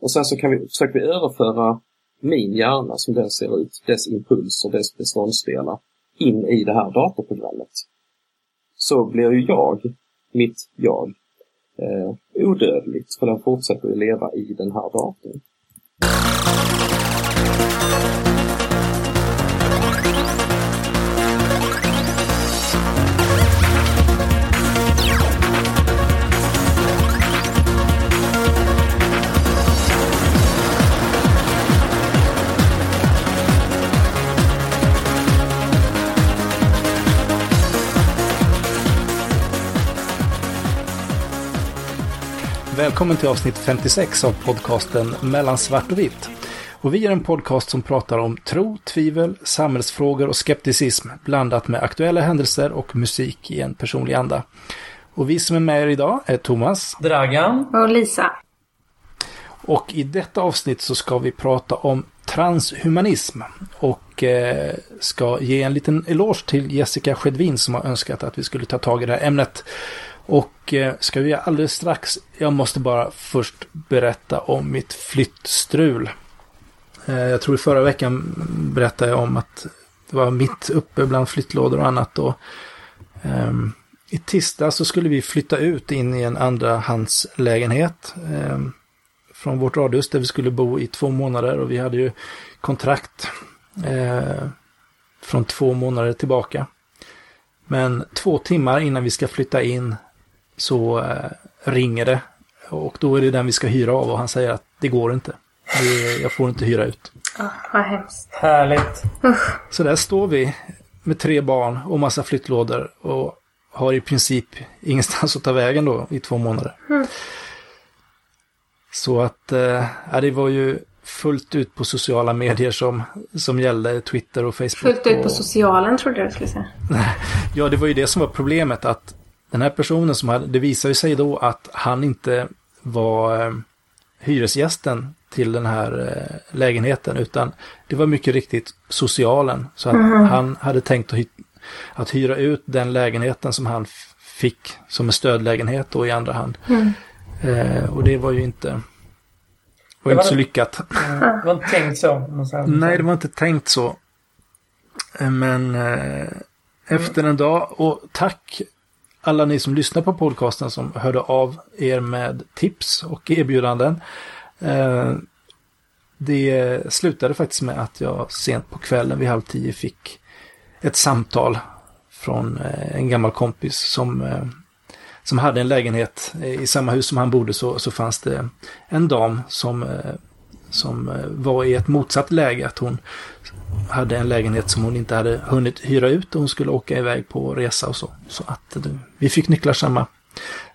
Och sen så kan vi, försöker vi överföra min hjärna som den ser ut, dess impulser, dess beståndsdelar, in i det här datorprogrammet. Så blir ju jag, mitt jag, eh, odödligt för den fortsätter att leva i den här datorn. Välkommen till avsnitt 56 av podcasten Mellan svart och vitt. Och vi är en podcast som pratar om tro, tvivel, samhällsfrågor och skepticism blandat med aktuella händelser och musik i en personlig anda. Och vi som är med er idag är Thomas, Dragan och Lisa. Och i detta avsnitt så ska vi prata om transhumanism och eh, ska ge en liten eloge till Jessica Skedvin som har önskat att vi skulle ta tag i det här ämnet. Och eh, ska vi alldeles strax. Jag måste bara först berätta om mitt flyttstrul. Eh, jag tror i förra veckan berättade jag om att det var mitt uppe bland flyttlådor och annat. Och, eh, I tisdag så skulle vi flytta ut in i en andrahandslägenhet eh, från vårt radhus där vi skulle bo i två månader och vi hade ju kontrakt eh, från två månader tillbaka. Men två timmar innan vi ska flytta in så eh, ringer det. Och då är det den vi ska hyra av och han säger att det går inte. Det, jag får inte hyra ut. Oh, vad hemskt. Härligt. Så där står vi med tre barn och massa flyttlådor och har i princip ingenstans att ta vägen då i två månader. Mm. Så att, eh, ja, det var ju fullt ut på sociala medier som, som gällde, Twitter och Facebook. Fullt ut på och, socialen trodde jag du skulle säga. Ja, det var ju det som var problemet att den här personen som hade, det visade sig då att han inte var eh, hyresgästen till den här eh, lägenheten utan det var mycket riktigt socialen. Så att Mhm. han hade tänkt att, hy att hyra ut den lägenheten som han fick som en stödlägenhet då i andra hand. Mm. Eh, och det var ju inte, var Det inte var- så lyckat. Mm, Det var inte tänkt så. Nej, det var inte tänkt så. Eh, Men eh, efter en dag, och tack alla ni som lyssnar på podcasten som hörde av er med tips och erbjudanden. Eh, det slutade faktiskt med att jag sent på kvällen vid halv tio fick ett samtal från eh, en gammal kompis som, eh, som hade en lägenhet i samma hus som han bodde så, så fanns det en dam som som var i ett motsatt läge. Att hon hade en lägenhet som hon inte hade hunnit hyra ut och hon skulle åka iväg på resa och så. Så att eh, vi fick nycklar samma,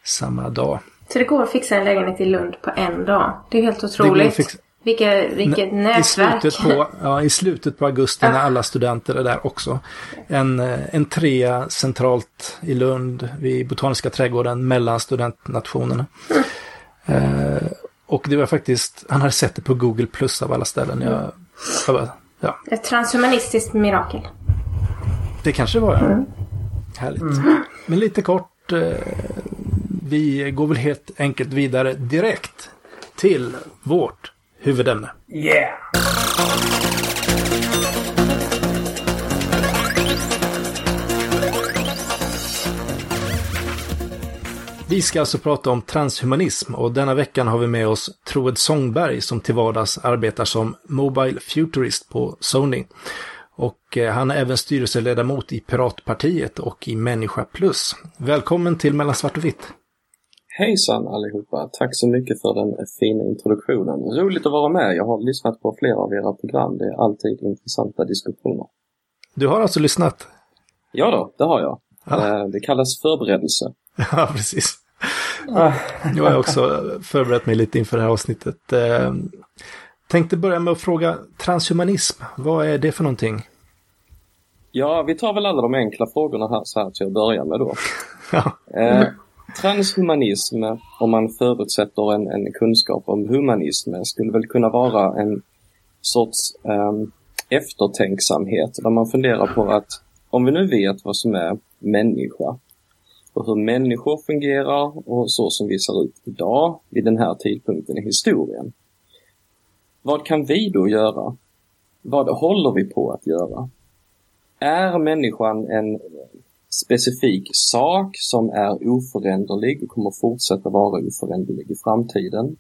samma dag. Så det går att fixa en lägenhet i Lund på en dag. Det är helt otroligt. Vilka, vilket I nätverk. slutet, på, ja, I slutet på augusti när alla studenter är där också. En, eh, en trea centralt i Lund vid Botaniska trädgården mellan studentnationerna. Eh, och det var faktiskt, han hade sett det på Google Plus av alla ställen. Jag, jag bara, ja, Ett transhumanistiskt mirakel. Det kanske var ja. Härligt. Men lite kort. Eh, vi går väl helt enkelt vidare direkt till vårt huvudämne. Yeah! Vi ska alltså prata om transhumanism och denna veckan har vi med oss Troed Sångberg som till vardags arbetar som Mobile Futurist på Sony. Och eh, han är även styrelseledamot i Piratpartiet och i Människa Plus. Välkommen till Mellan svart och vitt. Hejsan allihopa! Tack så mycket för den fina introduktionen. Roligt att vara med. Jag har lyssnat på flera av era program. Det är alltid intressanta diskussioner. Du har alltså lyssnat? Ja då, det har jag. Ja. Eh, Det kallas förberedelse. Ja, precis. Jag har också förberett mig lite inför det här avsnittet. Eh, tänkte börja med att fråga transhumanism. Vad är det för någonting? Ja, vi tar väl alla de enkla frågorna här så här till att börja med då. Ja, Eh, transhumanism, om man förutsätter en, en kunskap om humanism, skulle väl kunna vara en sorts ehm, eftertänksamhet där man funderar på att om vi nu vet vad som är människa och hur människor fungerar och så som vi ser ut idag vid den här tidpunkten i historien. Vad kan vi då göra? Vad håller vi på att göra? Är människan en specifik sak som är oföränderlig och kommer fortsätta vara oföränderlig i framtiden?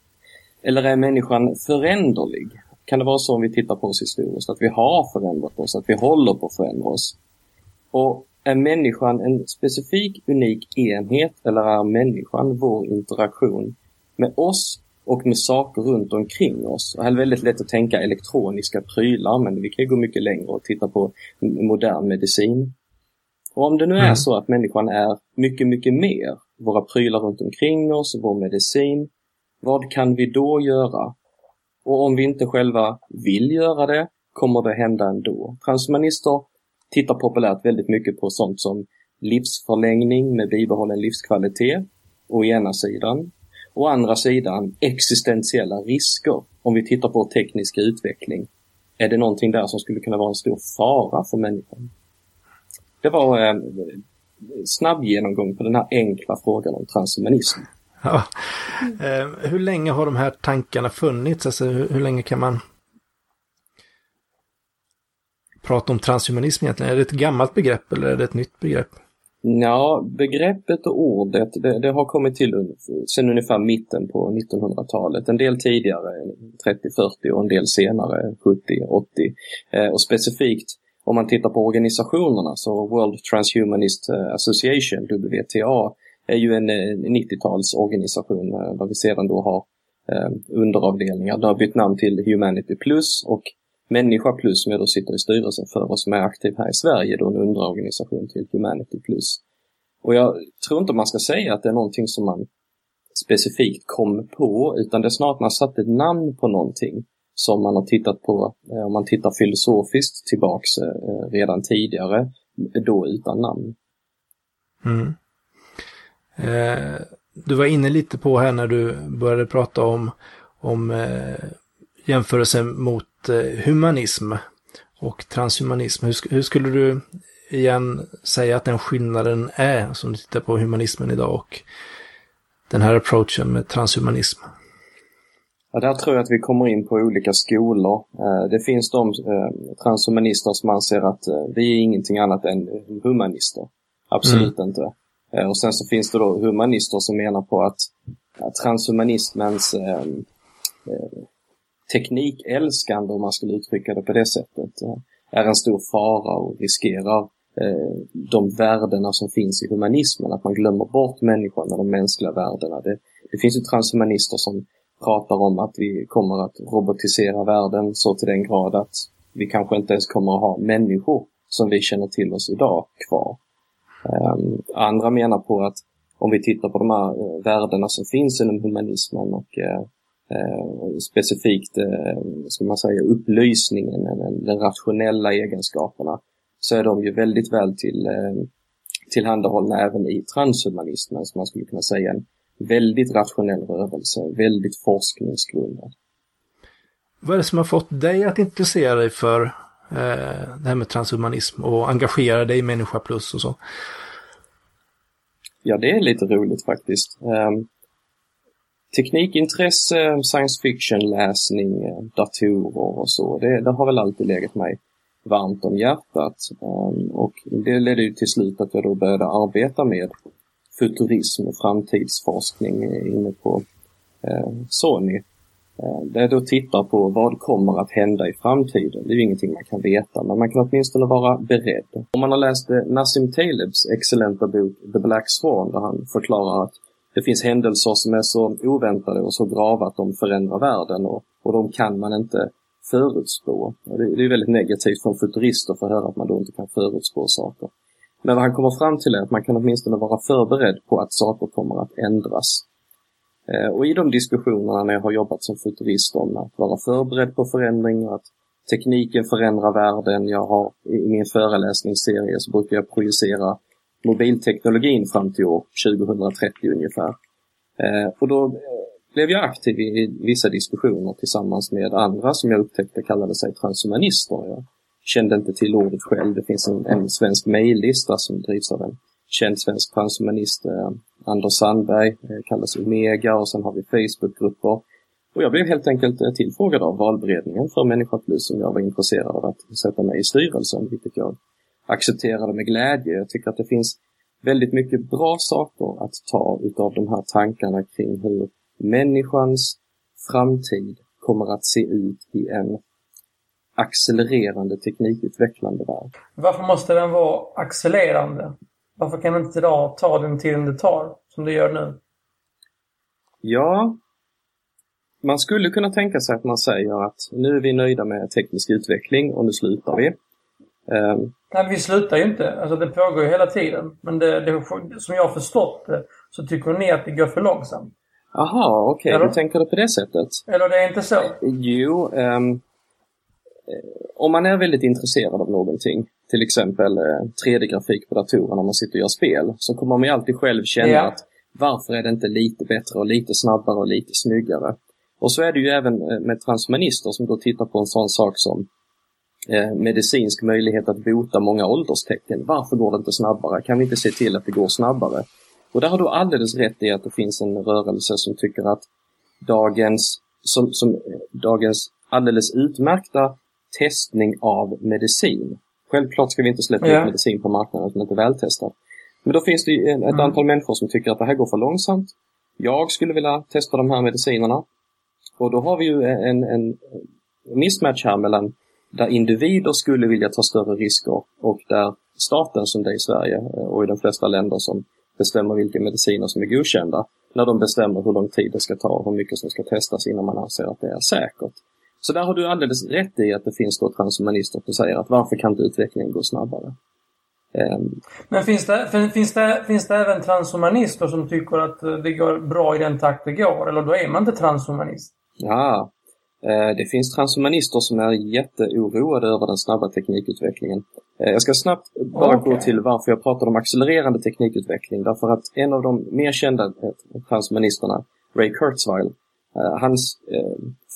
Eller är människan föränderlig? Kan det vara så om vi tittar på oss historiskt, att vi har förändrat oss, att vi håller på att förändra oss? Och är människan en specifik, unik enhet eller är människan vår interaktion med oss och med saker runt omkring oss? Och här är det väldigt lätt att tänka elektroniska prylar, men vi kan gå mycket längre och titta på modern medicin. Och om det nu är Mm. så att människan är mycket, mycket mer, våra prylar runt omkring oss, vår medicin, vad kan vi då göra? Och om vi inte själva vill göra det, kommer det hända ändå. Transhumanister tittar populärt väldigt mycket på sånt som livsförlängning med bibehållen livskvalitet, å ena sidan. Å andra sidan existentiella risker. Om vi tittar på teknisk utveckling, är det någonting där som skulle kunna vara en stor fara för människan? Det var eh, snabb genomgång på den här enkla frågan om transhumanism. Ja. Eh, hur länge har de här tankarna funnits? Alltså, hur, hur länge kan man prata om transhumanism egentligen? Är det ett gammalt begrepp eller är det ett nytt begrepp? Ja, begreppet och ordet det, det har kommit till sedan ungefär mitten på 1900-talet. En del tidigare, 30-40 och en del senare, 70-80. Eh, och specifikt om man tittar på organisationerna så World Transhumanist eh, Association, WTA, är ju en 90-talsorganisation eh, där vi sedan då har eh, underavdelningar. Det har bytt namn till Humanity Plus och Människa Plus som jag då sitter i styrelsen för och som är aktiv här i Sverige, då en underorganisation till Humanity Plus. Och jag tror inte man ska säga att det är någonting som man specifikt kom på, utan det är snarare att man satte ett namn på någonting som man har tittat på, eh, om man tittar filosofiskt tillbaks eh, redan tidigare, då utan namn. Mm. Eh, du var inne lite på här när du började prata om, om eh, jämförelsen mot eh, humanism och transhumanism. Hur, hur skulle du igen säga att den skillnaden är som du tittar på humanismen idag och den här approachen med transhumanism? Ja, där tror jag att vi kommer in på olika skolor. Eh, Det finns de eh, transhumanister som anser att vi är ingenting annat än humanister. Absolut inte. Eh, Och sen så finns det då humanister som menar på att transhumanismens eh, eh, teknikälskande, om man skulle uttrycka det på det sättet, eh, är en stor fara och riskerar eh, de värdena som finns i humanismen, att man glömmer bort människan och de mänskliga värdena. Det, det finns ju transhumanister som pratar om att vi kommer att robotisera världen så till den grad att vi kanske inte ens kommer att ha människor som vi känner till oss idag kvar. Um, andra menar på att om vi tittar på de här eh, värdena som finns inom humanismen och uh, uh, specifikt, uh, ska man säga, upplysningen, den, den rationella egenskaperna, så är de ju väldigt väl till, uh, tillhandahållna även i transhumanismen, som man skulle kunna säga en väldigt rationell rörelse, väldigt forskningsgrundad. Vad är det som har fått dig att intressera dig för eh, det här med transhumanism och engagera dig i Människa Plus och så? Ja, det är lite roligt faktiskt. Um, teknikintresse, science fiction-läsning, datorer och så, det, det har väl alltid legat mig varmt om hjärtat. Um, och det ledde ju till slut att jag då började arbeta med futurism och framtidsforskning eh, inne på eh, Sony. Eh, där jag då tittar på vad kommer att hända i framtiden. Det är ju ingenting man kan veta, men man kan åtminstone vara beredd. Om man har läst eh, Nassim Talebs excellenta bok The Black Swan, där han förklarar att det finns händelser som är så oväntade och så grava att de förändrar världen och, och de kan man inte förutspå. Och det, det är väldigt negativt från futurister för att få höra att man då inte kan förutspå saker. Men vad han kommer fram till är att man kan åtminstone vara förberedd på att saker kommer att ändras. Eh, och i de diskussionerna när jag har jobbat som futurist om att vara förberedd på förändring och att tekniken förändrar världen. Jag har i min föreläsningsserie så brukar jag projicera mobilteknologin fram till år 2030 ungefär. Eh, och då eh, blev jag aktiv i vissa diskussioner tillsammans med andra som jag upptäckte kallade sig transhumanister. Jag kände inte till ordet själv. Det finns en, en svensk mejllista som drivs av en känd svensk transhumanist, eh, Anders Sandberg, eh, kallas Omega och sen har vi Facebookgrupper. Och jag blev helt enkelt eh, tillfrågad av valberedningen för Människa Plus som jag var intresserad av att sätta mig i styrelsen, vilket jag accepterade med glädje. Jag tycker att det finns väldigt mycket bra saker att ta utav de här tankarna kring hur människans framtid kommer att se ut i en accelererande teknikutvecklande värld. Varför måste den vara accelererande? Varför kan inte idag ta den tiden det tar, som det gör nu? Ja, man skulle kunna tänka sig att man säger att nu är vi nöjda med teknisk utveckling och nu slutar vi. Um, Nej, vi slutar ju inte. Alltså det pågår ju hela tiden. Men det, det, som jag har förstått det så tycker ni att det går för långsamt. Aha, okej, okay. du tänker det på det sättet. Eller det är inte så? Jo, um, om man är väldigt intresserad av någonting, till exempel eh, 3D-grafik på datorerna när man sitter och gör spel, så kommer man ju alltid själv känna ja. att varför är det inte lite bättre och lite snabbare och lite snyggare? Och så är det ju även eh, med transhumanister som då tittar på en sån sak som eh, medicinsk möjlighet att bota många ålderstecken. Varför går det inte snabbare? Kan vi inte se till att det går snabbare? Och där har du alldeles rätt i att det finns en rörelse som tycker att dagens, som, som, eh, dagens alldeles utmärkta testning av medicin. Självklart ska vi inte släppa ja. ut medicin på marknaden som inte är vältestad. Men då finns det ett mm. antal människor som tycker att det här går för långsamt. Jag skulle vilja testa de här medicinerna. Och då har vi ju en, en mismatch här mellan där individer skulle vilja ta större risker och där staten som det är i Sverige och i de flesta länder som bestämmer vilka mediciner som är godkända, när de bestämmer hur lång tid det ska ta och hur mycket som ska testas innan man anser att det är säkert. Så där har du alldeles rätt i att det finns då transhumanister som säger att varför kan inte utvecklingen gå snabbare? Um, Men finns det, finns, det, finns det även transhumanister som tycker att det går bra i den takt det går? Eller då är man inte transhumanist? Ja, eh, det finns transhumanister som är jätteoroade över den snabba teknikutvecklingen. Eh, jag ska snabbt bara okay. gå till varför jag pratar om accelererande teknikutveckling. Därför att en av de mer kända eh, transhumanisterna, Ray Kurzweil, hans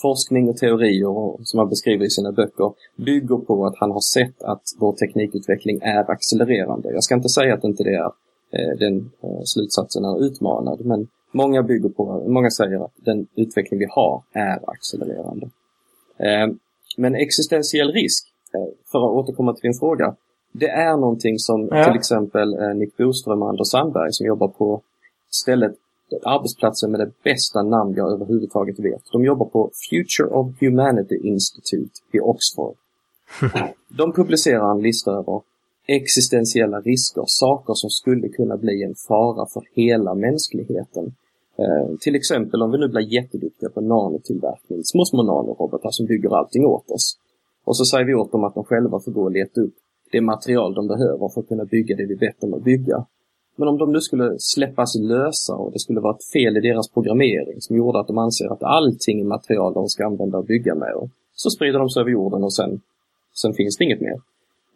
forskning och teorier som han beskriver i sina böcker bygger på att han har sett att vår teknikutveckling är accelererande. Jag ska inte säga att inte det är den slutsatsen är utmanad, men Många bygger på, många säger att den utveckling vi har är accelererande. Eh, men existentiell risk, eh, för att återkomma till din fråga, det är någonting som ja. till exempel eh, Nick Boström och Anders Sandberg som jobbar på stället, arbetsplatsen med det bästa namn jag överhuvudtaget vet. De jobbar på Future of Humanity Institute i Oxford. De publicerar en lista över existentiella risker, saker som skulle kunna bli en fara för hela mänskligheten. Eh, till exempel om vi nu blir jätteduktiga på nanotillverkning, små, små nanorobotar som bygger allting åt oss. Och så säger vi åt dem att de själva får gå och leta upp det material de behöver för att kunna bygga det vi bett dem att bygga. Men om de nu skulle släppas lösa och det skulle vara ett fel i deras programmering som gjorde att de anser att allting är material de ska använda och bygga med, så sprider de sig över jorden och sen, sen finns det inget mer.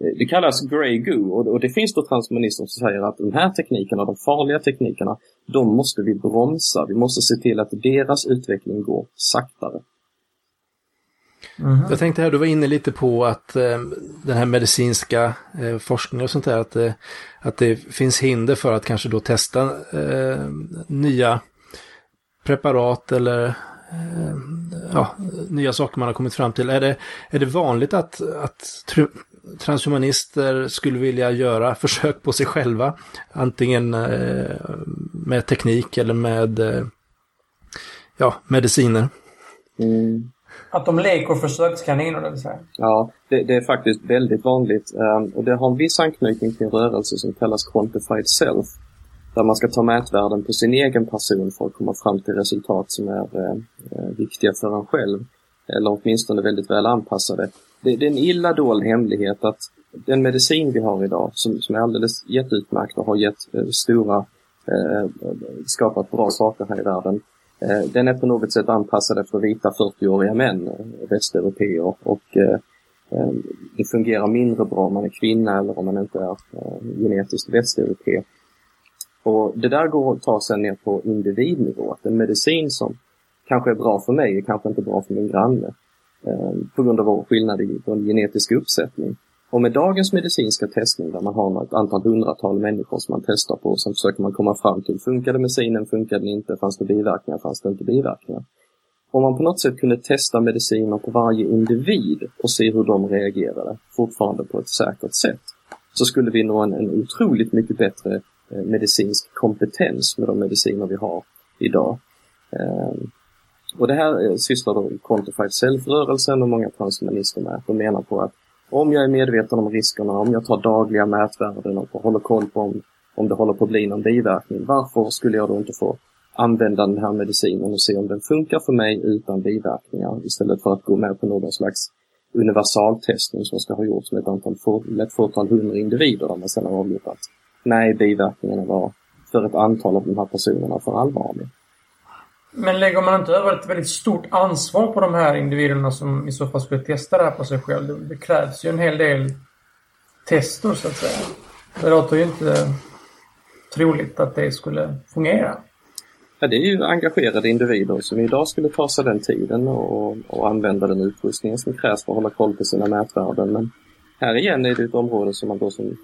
Eh, det kallas grey goo och det finns då transhumanister som säger att de här teknikerna, de farliga teknikerna, de måste vi bromsa. Vi måste se till att deras utveckling går saktare. Mm. Jag tänkte här, du var inne lite på att eh, den här medicinska eh, forskningen och sånt där, att, eh, att det finns hinder för att kanske då testa eh, nya preparat eller eh, ja, nya saker man har kommit fram till. Är det, är det vanligt att, att transhumanister skulle vilja göra försök på sig själva. Antingen eh, med teknik eller med eh, ja, mediciner. Mm. Att de leker försökskaniner, det vill säga? Ja, det, det är faktiskt väldigt vanligt. Um, och det har en viss anknytning till en rörelse som kallas Quantified Self. Där man ska ta mätvärden på sin egen person för att komma fram till resultat som är uh, viktiga för en själv. Eller åtminstone väldigt väl anpassade det, det är en illa dold hemlighet att den medicin vi har idag, som, som är alldeles jätteutmärkt och har gett eh, stora, eh, skapat bra saker här i världen, eh, den är på något sätt anpassad efter vita 40-åriga män, eh, västeuropeer, och eh, eh, det fungerar mindre bra om man är kvinna eller om man inte är eh, genetiskt västeuropé. Och det där går att ta sig ner på individnivå, att en medicin som kanske är bra för mig är kanske inte bra för min granne. Eh, på grund av vår skillnad i vår genetiska uppsättning. Och med dagens medicinska testning där man har ett antal hundratal människor som man testar på och sen försöker man komma fram till, funkade medicinen, funkade den inte, fanns det biverkningar, fanns det inte biverkningar? om man på något sätt kunde testa mediciner på varje individ och se hur de reagerade, fortfarande på ett säkert sätt, så skulle vi nå en, en otroligt mycket bättre eh, medicinsk kompetens med de mediciner vi har idag. Ehm, och det här eh, sysslar då Quantified Self-rörelsen och många transhumanister med. De menar på att om jag är medveten om riskerna, om jag tar dagliga mätvärden och håller koll på om, om det håller på att bli någon biverkning, varför skulle jag då inte få använda den här medicinen och se om den funkar för mig utan biverkningar istället för att gå med på någon slags universaltestning som ska ha gjorts med ett antal, ett fåtal hundra individer där man sedan har avgjort att nej, biverkningarna var för ett antal av de här personerna för allvarliga. Men lägger man inte över ett väldigt stort ansvar på de här individerna som i så fall skulle testa det här på sig själv? Det, krävs ju en hel del tester så att säga. Det låter ju inte troligt att det skulle fungera. Ja, det är ju engagerade individer som idag skulle ta sig den tiden och, och använda den utrustningen som krävs för att hålla koll på sina mätvärden. Men här igen är det ett område som man då som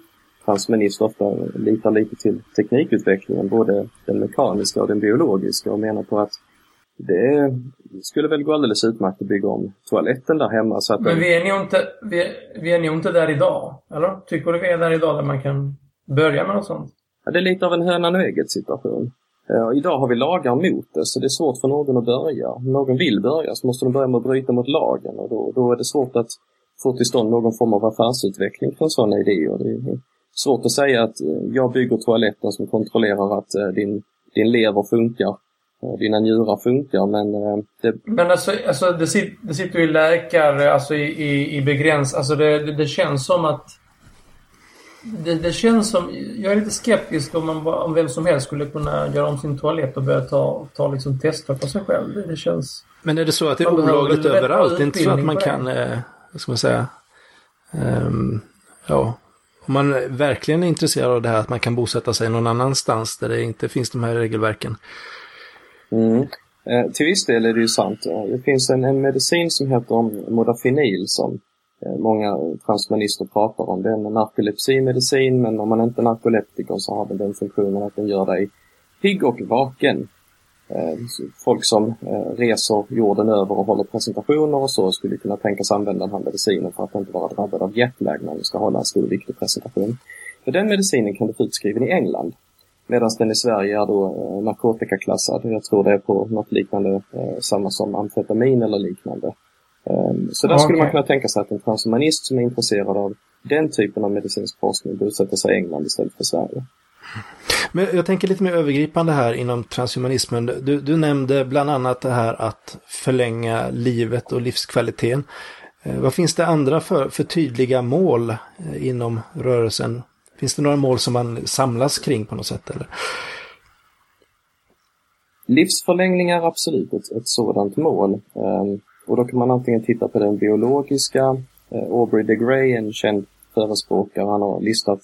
transhumanist ofta litar lite till teknikutvecklingen, både den mekaniska och den biologiska och menar på att det skulle väl gå alldeles utmärkt att bygga om toaletten där hemma. Så att Men vi är, nog inte, vi, vi är inte där idag, eller? Tycker du vi är där idag där man kan börja med något sånt? Ja, det är lite av en hönan och ägget situation. Uh, idag har vi lagar mot det, så det är svårt för någon att börja. Om någon vill börja så måste de börja med att bryta mot lagen och då, då är det svårt att få till stånd någon form av affärsutveckling från sådana idéer. Det är svårt att säga att uh, jag bygger toaletten som kontrollerar att uh, din, din lever funkar, dina njurar funkar, men det... Men alltså, alltså det, sitter, det sitter ju läkare alltså i, i, i begräns... Alltså det, det, det känns som att det, det, känns som... Jag är lite skeptisk om, man, om vem som helst skulle kunna göra om sin toalett och börja ta, ta liksom tester på sig själv. Det, det känns... Men är det så att det är olagligt överallt? Det är inte så att man kan, eh, vad ska man säga, um, ja, om man verkligen är intresserad av det här att man kan bosätta sig någon annanstans där det inte finns de här regelverken. Mm. Eh, till viss del är det ju sant. Det finns en, en medicin som heter modafinil som eh, många transhumanister pratar om. Det är en narkolepsimedicin men om man inte är narkoleptiker så har den den funktionen att den gör dig pigg och vaken. Eh, folk som eh, reser jorden över och håller presentationer och så skulle kunna tänkas använda den här medicinen för att inte vara drabbad av jetlag när de ska hålla en stor viktig presentation. För den medicinen kan du få utskriven i England. Medan den i Sverige är då narkotikaklassad. Jag tror det är på något liknande, samma som amfetamin eller liknande. Ehm, så där okay. skulle man kunna tänka sig att en transhumanist som är intresserad av den typen av medicinsk forskning bosätter sig i England istället för Sverige. Men jag tänker lite mer övergripande här inom transhumanismen. Du, du nämnde bland annat det här att förlänga livet och livskvaliteten. Eh, vad finns det andra för, för tydliga mål eh, inom rörelsen? Finns det några mål som man samlas kring på något sätt? Eller? Livsförlängning är absolut ett, ett sådant mål. Um, och då kan man antingen titta på den biologiska, eh, Aubrey de Grey, en känd förespråkare, han har listat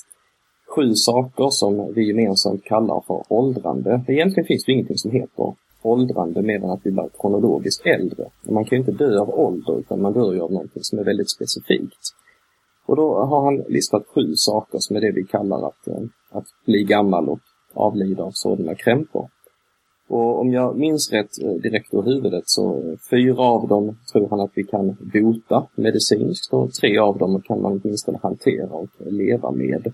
sju saker som vi gemensamt kallar för åldrande. Egentligen finns det ingenting som heter åldrande mer än att vi blir kronologiskt äldre. Man kan ju inte dö av ålder utan man dör ju av någonting som är väldigt specifikt. Och då har han listat sju saker som är det vi kallar att, eh, att bli gammal och avlida av sådana krämpor. Och om jag minns rätt eh, direkt ur huvudet så eh, fyra av dem tror han att vi kan bota medicinskt och tre av dem kan man åtminstone hantera och leva med.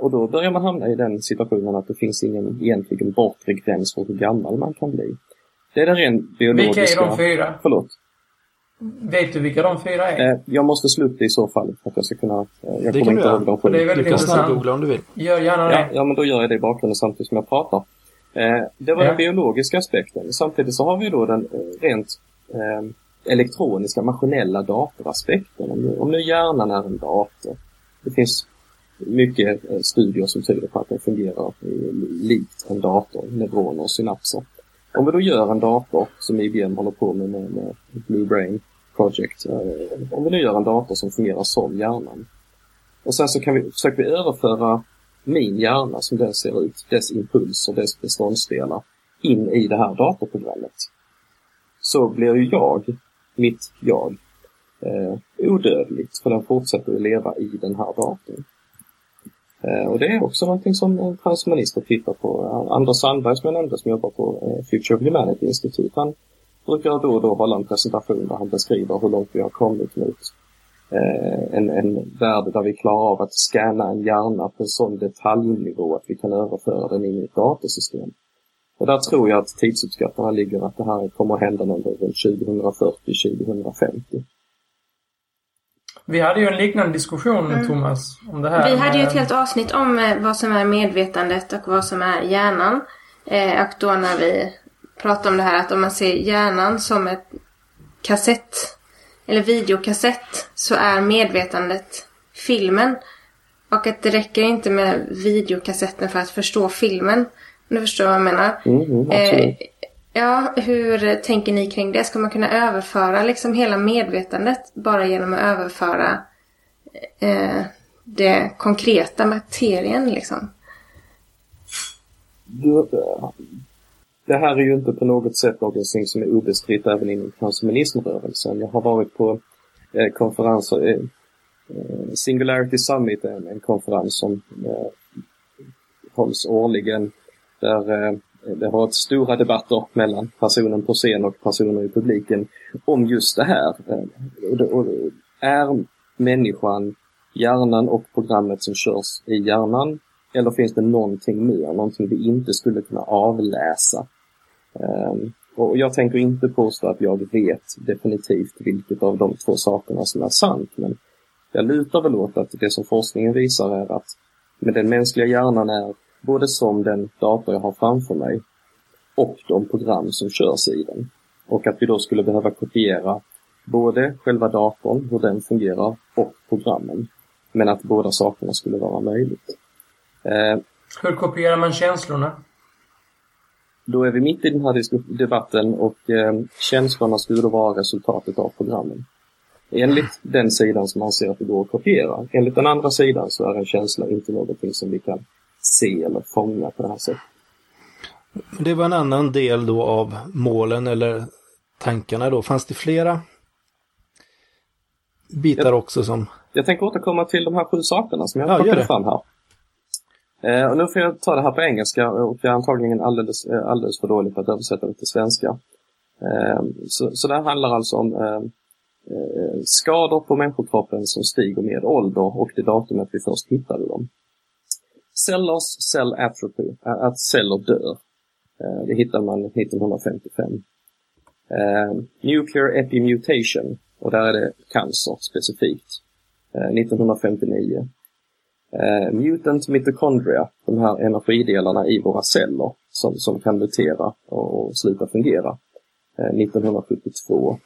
Och då börjar man hamna i den situationen att det finns ingen egentligen bortre gräns för hur gammal man kan bli. Det är den rent biologiska... Vilka är de fyra? Förlåt? Vet du vilka de fyra är? Eh, jag måste slå upp det i så fall för att jag ska kunna... Jag det kommer inte ihåg dem själv. Det är väldigt intressant. googla om du vill. Gör gärna det. Ja, ja, men då gör jag det i bakgrunden samtidigt som jag pratar. Eh, det var ja. den biologiska aspekten. Samtidigt så har vi då den eh, rent eh, elektroniska, maskinella datoraspekten. Om nu, om nu hjärnan är en dator. Det finns mycket eh, studier som tyder på att den fungerar eh, likt en dator, neuroner och synapser. Om vi då gör en dator, som IBM håller på med med, med Blue Brain Project, eh, om vi nu gör en dator som fungerar som hjärnan. Och sen så kan vi, försöker vi överföra min hjärna som den ser ut, dess impulser, dess beståndsdelar, in i det här datorprogrammet. Så blir ju jag, mitt jag, eh, odödligt för den fortsätter att leva i den här datorn. Eh, och det är också någonting som transhumanister tittar på. Anders Sandberg som jag nämnde som jobbar på eh, Future of Humanity Institute, han brukar då och då hålla en presentation där han beskriver hur långt vi har kommit mot eh, en, en värld där vi klarar av att scanna en hjärna på en sån detaljnivå att vi kan överföra den in i ett datasystem. Och där tror jag att tidsuppskattarna ligger att det här kommer att hända någon gång runt 2040-2050. Vi hade ju en liknande diskussion, Mm. Thomas, om det här. Vi hade ju ett helt avsnitt om eh, vad som är medvetandet och vad som är hjärnan. Eh, och då när vi pratade om det här att om man ser hjärnan som ett kassett eller videokassett så är medvetandet filmen. Och att det räcker inte med videokassetten för att förstå filmen. Om du förstår vad jag menar? Mm, mm, absolut. Eh, ja, hur tänker ni kring det? Ska man kunna överföra liksom hela medvetandet bara genom att överföra eh, det konkreta materien liksom? Det här är ju inte på något sätt någonting som är obestritt även inom transhumanismrörelsen. Jag har varit på eh, konferenser, eh, eh, Singularity Summit är en, en konferens som eh, hålls årligen där eh, det har varit stora debatter mellan personen på scen och personer i publiken om just det här. Och är människan hjärnan och programmet som körs i hjärnan eller finns det någonting mer, någonting vi inte skulle kunna avläsa? Ehm, och jag tänker inte påstå att jag vet definitivt vilket av de två sakerna som är sant, men jag lutar väl åt att det som forskningen visar är att med den mänskliga hjärnan är både som den dator jag har framför mig och de program som körs i den. Och att vi då skulle behöva kopiera både själva datorn, hur den fungerar, och programmen. Men att båda sakerna skulle vara möjligt. Eh, Hur kopierar man känslorna? då är vi mitt i den här debatten och eh, känslorna skulle då vara resultatet av programmen. Enligt den sidan som anser att det går att kopiera. Enligt den andra sidan så är en känsla inte någonting som vi kan se eller fånga på det här sättet. Det var en annan del då av målen eller tankarna då. Fanns det flera bitar också som... Jag tänker återkomma till de här sju sakerna som jag Ja, har gör plockat fram här. Eh, och nu får jag ta det här på engelska och jag är antagligen alldeles, eh, alldeles för dålig på att översätta det till svenska. Eh, så, så det här handlar alltså om eh, eh, skador på människokroppen som stiger med ålder och det datumet vi först hittade dem. Cellers cell atrophy, att celler dör. Det hittade man 1955. Nuclear epimutation, och där är det cancer specifikt. 1959. Mutant mitochondria, de här energidelarna i våra celler som, som kan mutera och, och sluta fungera. 1972.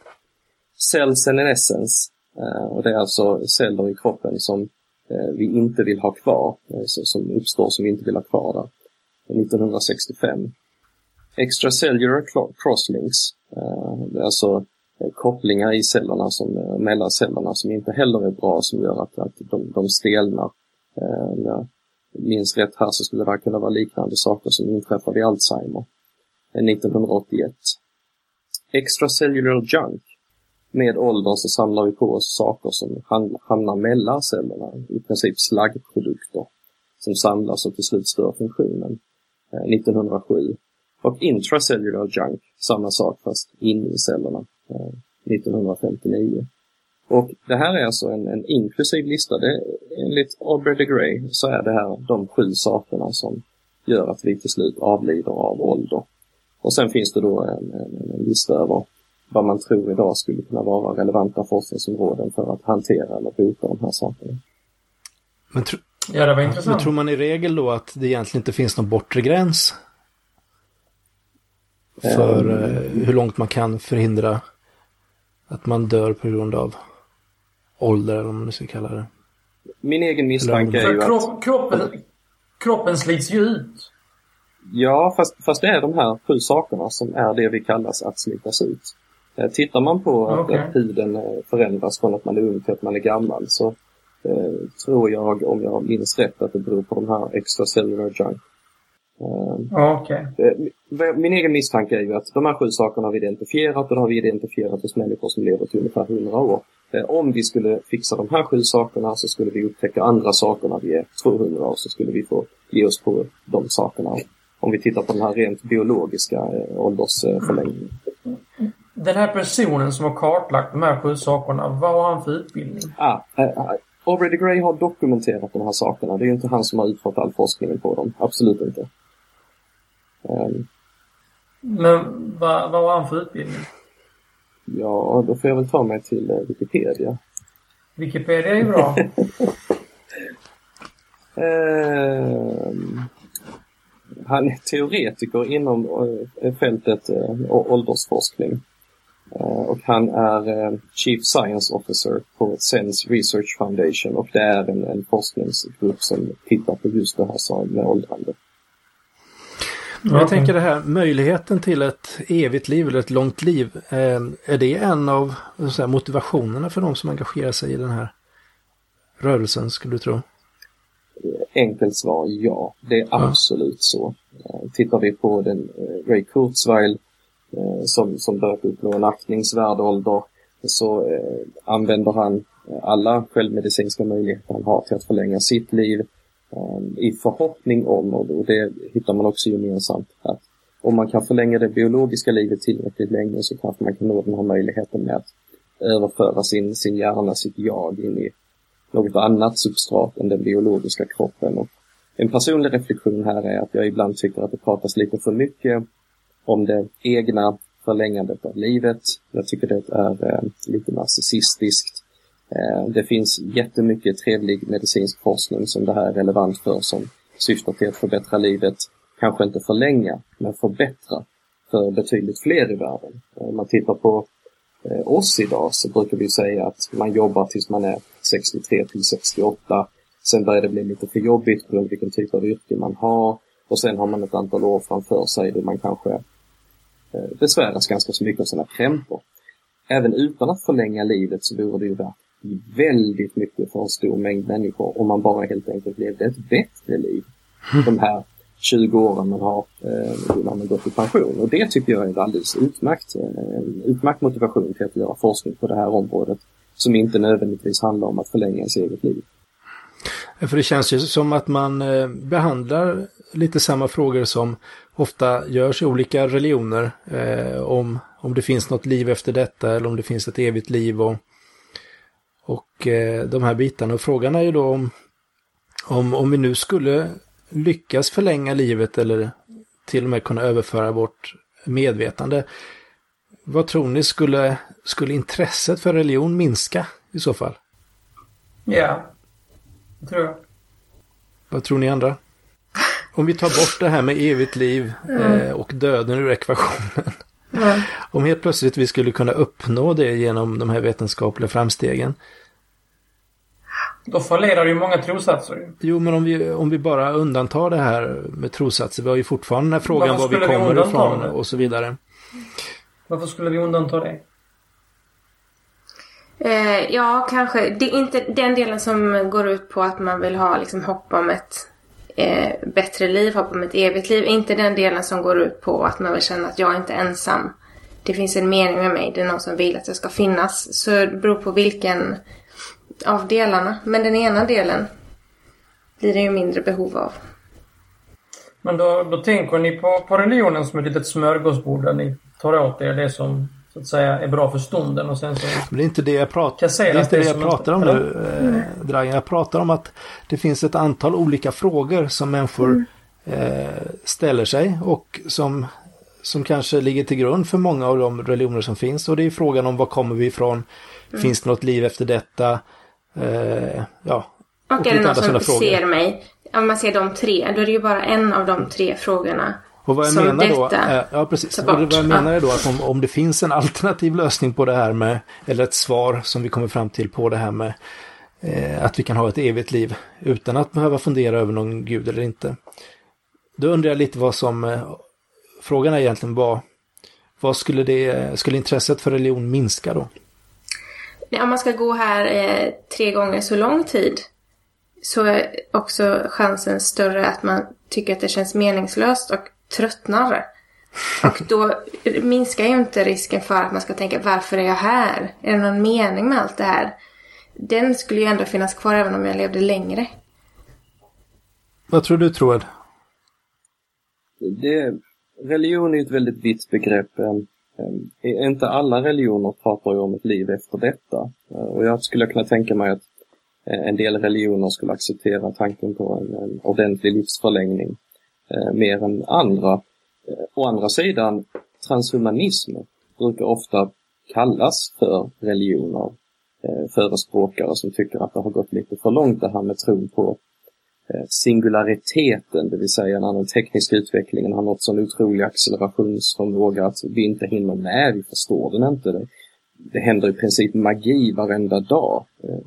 Cell senescence, eh, och det är alltså celler i kroppen som Eh, vi inte vill ha kvar, eh, som uppstår som vi inte vill ha kvar där. Eh, 1965. Extracellular crosslinks, det är alltså kopplingar i cellerna som, mellan cellerna som inte heller är bra som gör att, att de, de stelnar. Om jag minns rätt här så skulle det kunna vara liknande saker som inträffar vid Alzheimer. 1981. Extracellular junk. Med åldern så samlar vi på oss saker som hamnar mellan cellerna, i princip slaggprodukter som samlas och till slut stör funktionen. Eh, 1907. Och intracellular junk, samma sak fast inne i cellerna. Eh, 1959. Och det här är alltså en, en inklusiv lista. Det, enligt Aubrey de Grey så är det här de sju sakerna som gör att vi till slut avlider av ålder. Och sen finns det då en, en, en lista över vad man tror idag skulle kunna vara relevanta forskningsområden för att hantera eller bota de här sakerna. Men, tro, Ja, det var men intressant. tror man i regel då att det egentligen inte finns någon bortre gräns? För eh, hur långt man kan förhindra att man dör på grund av ålder, eller vad man nu ska kalla det. Min egen misstanke är ju att kropp, kroppen, kroppen slits ju ut. Ja, fast, fast det är de här sju sakerna som är det vi kallas att slitas ut. Eh, Tittar man på att Okej. att eh, förändras från att man är ung till att man är gammal så eh, tror jag, om jag minns rätt, att det beror på de här extracellular junk. Eh, Ja, Okej. Eh, Min egen misstanke är ju att de här sju sakerna har vi identifierat och det har vi identifierat hos människor som lever till ungefär 100 år. Eh, Om vi skulle fixa de här sju sakerna så skulle vi upptäcka andra saker när vi är 200 år så skulle vi få ge oss på de sakerna. Om vi tittar på den här rent biologiska eh, åldersförlängningen. Den här personen som har kartlagt de här sju sakerna, vad har han för utbildning? Ah, uh, Aubrey de Grey har dokumenterat de här sakerna. Det är ju inte han som har utfört all forskning på dem. Absolut inte. Um, Men vad, vad har han för utbildning? Ja, då får jag väl ta mig till uh, Wikipedia. Wikipedia är ju bra. uh, han är teoretiker inom uh, fältet uh, åldersforskning. Och han är Chief Science Officer på Sense Research Foundation och det är en, en forskningsgrupp som tittar på just det här med åldrande. Jag tänker det här, möjligheten till ett evigt liv eller ett långt liv. är det en av säga, motivationerna för de som engagerar sig i den här rörelsen, skulle du tro? Enkelt svar ja, det är absolut så. Tittar vi på den Ray Kurzweil Eh, som, som börjat uppnå en aktningsvärd ålder så eh, använder han eh, alla självmedicinska möjligheter han har till att förlänga sitt liv eh, i förhoppning om, och det hittar man också gemensamt, att om man kan förlänga det biologiska livet tillräckligt länge så kanske man kan nå den här möjligheten med att överföra sin, sin hjärna, sitt jag in i något annat substrat än den biologiska kroppen. Och en personlig reflektion här är att jag ibland tycker att det pratas lite för mycket om det egna förlängandet av livet. Jag tycker det är eh, lite narcissistiskt. Eh, det finns jättemycket trevlig medicinsk forskning som det här är relevant för som syftar till att förbättra livet. Kanske inte förlänga, men förbättra för betydligt fler i världen. Eh, om man tittar på eh, oss idag så brukar vi säga att man jobbar tills man är 63 till 68. Sen börjar det bli lite för jobbigt på vilken typ av yrke man har och sen har man ett antal år framför sig då man kanske Eh, besväras ganska så mycket av sina krämpor. Även utan att förlänga livet så vore det ju värt väldigt mycket för en stor mängd människor om man bara helt enkelt levde ett bättre liv. De här 20 åren man har eh, när man gått i pension. Och det tycker jag är en alldeles utmärkt, eh, en utmärkt motivation till att göra forskning på det här området som inte nödvändigtvis handlar om att förlänga ens eget liv. För det känns ju som att man behandlar lite samma frågor som ofta görs i olika religioner. Eh, om, om det finns något liv efter detta eller om det finns ett evigt liv och, och eh, de här bitarna. Och frågan är ju då om, om, om vi nu skulle lyckas förlänga livet eller till och med kunna överföra vårt medvetande. Vad tror ni, skulle, skulle intresset för religion minska i så fall? Ja, det tror jag. Vad tror ni andra? Om vi tar bort det här med evigt liv eh, och döden ur ekvationen. Mm. Om helt plötsligt vi skulle kunna uppnå det genom de här vetenskapliga framstegen. Då fallerar ju många trossatser. Jo, men om vi, om vi bara undantar det här med trossatser. Vi har ju fortfarande den här frågan var vi kommer vi ifrån det? och så vidare. Varför skulle vi undanta det? Eh, ja, kanske. Det är inte den delen som går ut på att man vill ha liksom, hopp om ett eh, bättre liv, hopp om ett evigt liv. Inte den delen som går ut på att man vill känna att jag är inte ensam. Det finns en mening med mig, det är någon som vill att jag ska finnas. Så det beror på vilken av delarna. Men den ena delen blir det ju mindre behov av. Men då, då tänker ni på, på religionen som ett litet smörgåsbord där ni tar åt er det som så att säga är bra för stunden och sen så... Men det är inte det jag, prat det är inte det jag pratar om nu, eh, Dragan. Jag pratar om att det finns ett antal olika frågor som människor mm. eh, ställer sig och som, som kanske ligger till grund för många av de religioner som finns. Och det är frågan om var kommer vi ifrån? Mm. Finns det något liv efter detta? Eh, ja. Och, och är det någon som ser mig? Om man ser de tre, då är det ju bara en av de tre frågorna och vad jag som menar då, är, ja precis, och vad jag menar är då att om, om det finns en alternativ lösning på det här med, eller ett svar som vi kommer fram till på det här med eh, att vi kan ha ett evigt liv utan att behöva fundera över någon gud eller inte. Då undrar jag lite vad som, eh, frågan är egentligen vad, vad skulle det, skulle intresset för religion minska då? Om man ska gå här eh, tre gånger så lång tid så är också chansen större att man tycker att det känns meningslöst och tröttnar. Och då minskar ju inte risken för att man ska tänka varför är jag här? Är det någon mening med allt det här? Den skulle ju ändå finnas kvar även om jag levde längre. Vad tror du Troed? Det, religion är ett väldigt vitt begrepp. Eh, inte alla religioner pratar ju om ett liv efter detta. Eh, och jag skulle kunna tänka mig att eh, en del religioner skulle acceptera tanken på en, en ordentlig livsförlängning Eh, mer än andra. Eh, å andra sidan, transhumanism brukar ofta kallas för religion eh, förespråkare som tycker att det har gått lite för långt det här med tron på eh, singulariteten, det vill säga när den tekniska utvecklingen har nått sån otrolig accelerationsförmåga att vi inte hinner med, vi förstår den inte. Det, det händer i princip magi varenda dag. Eh,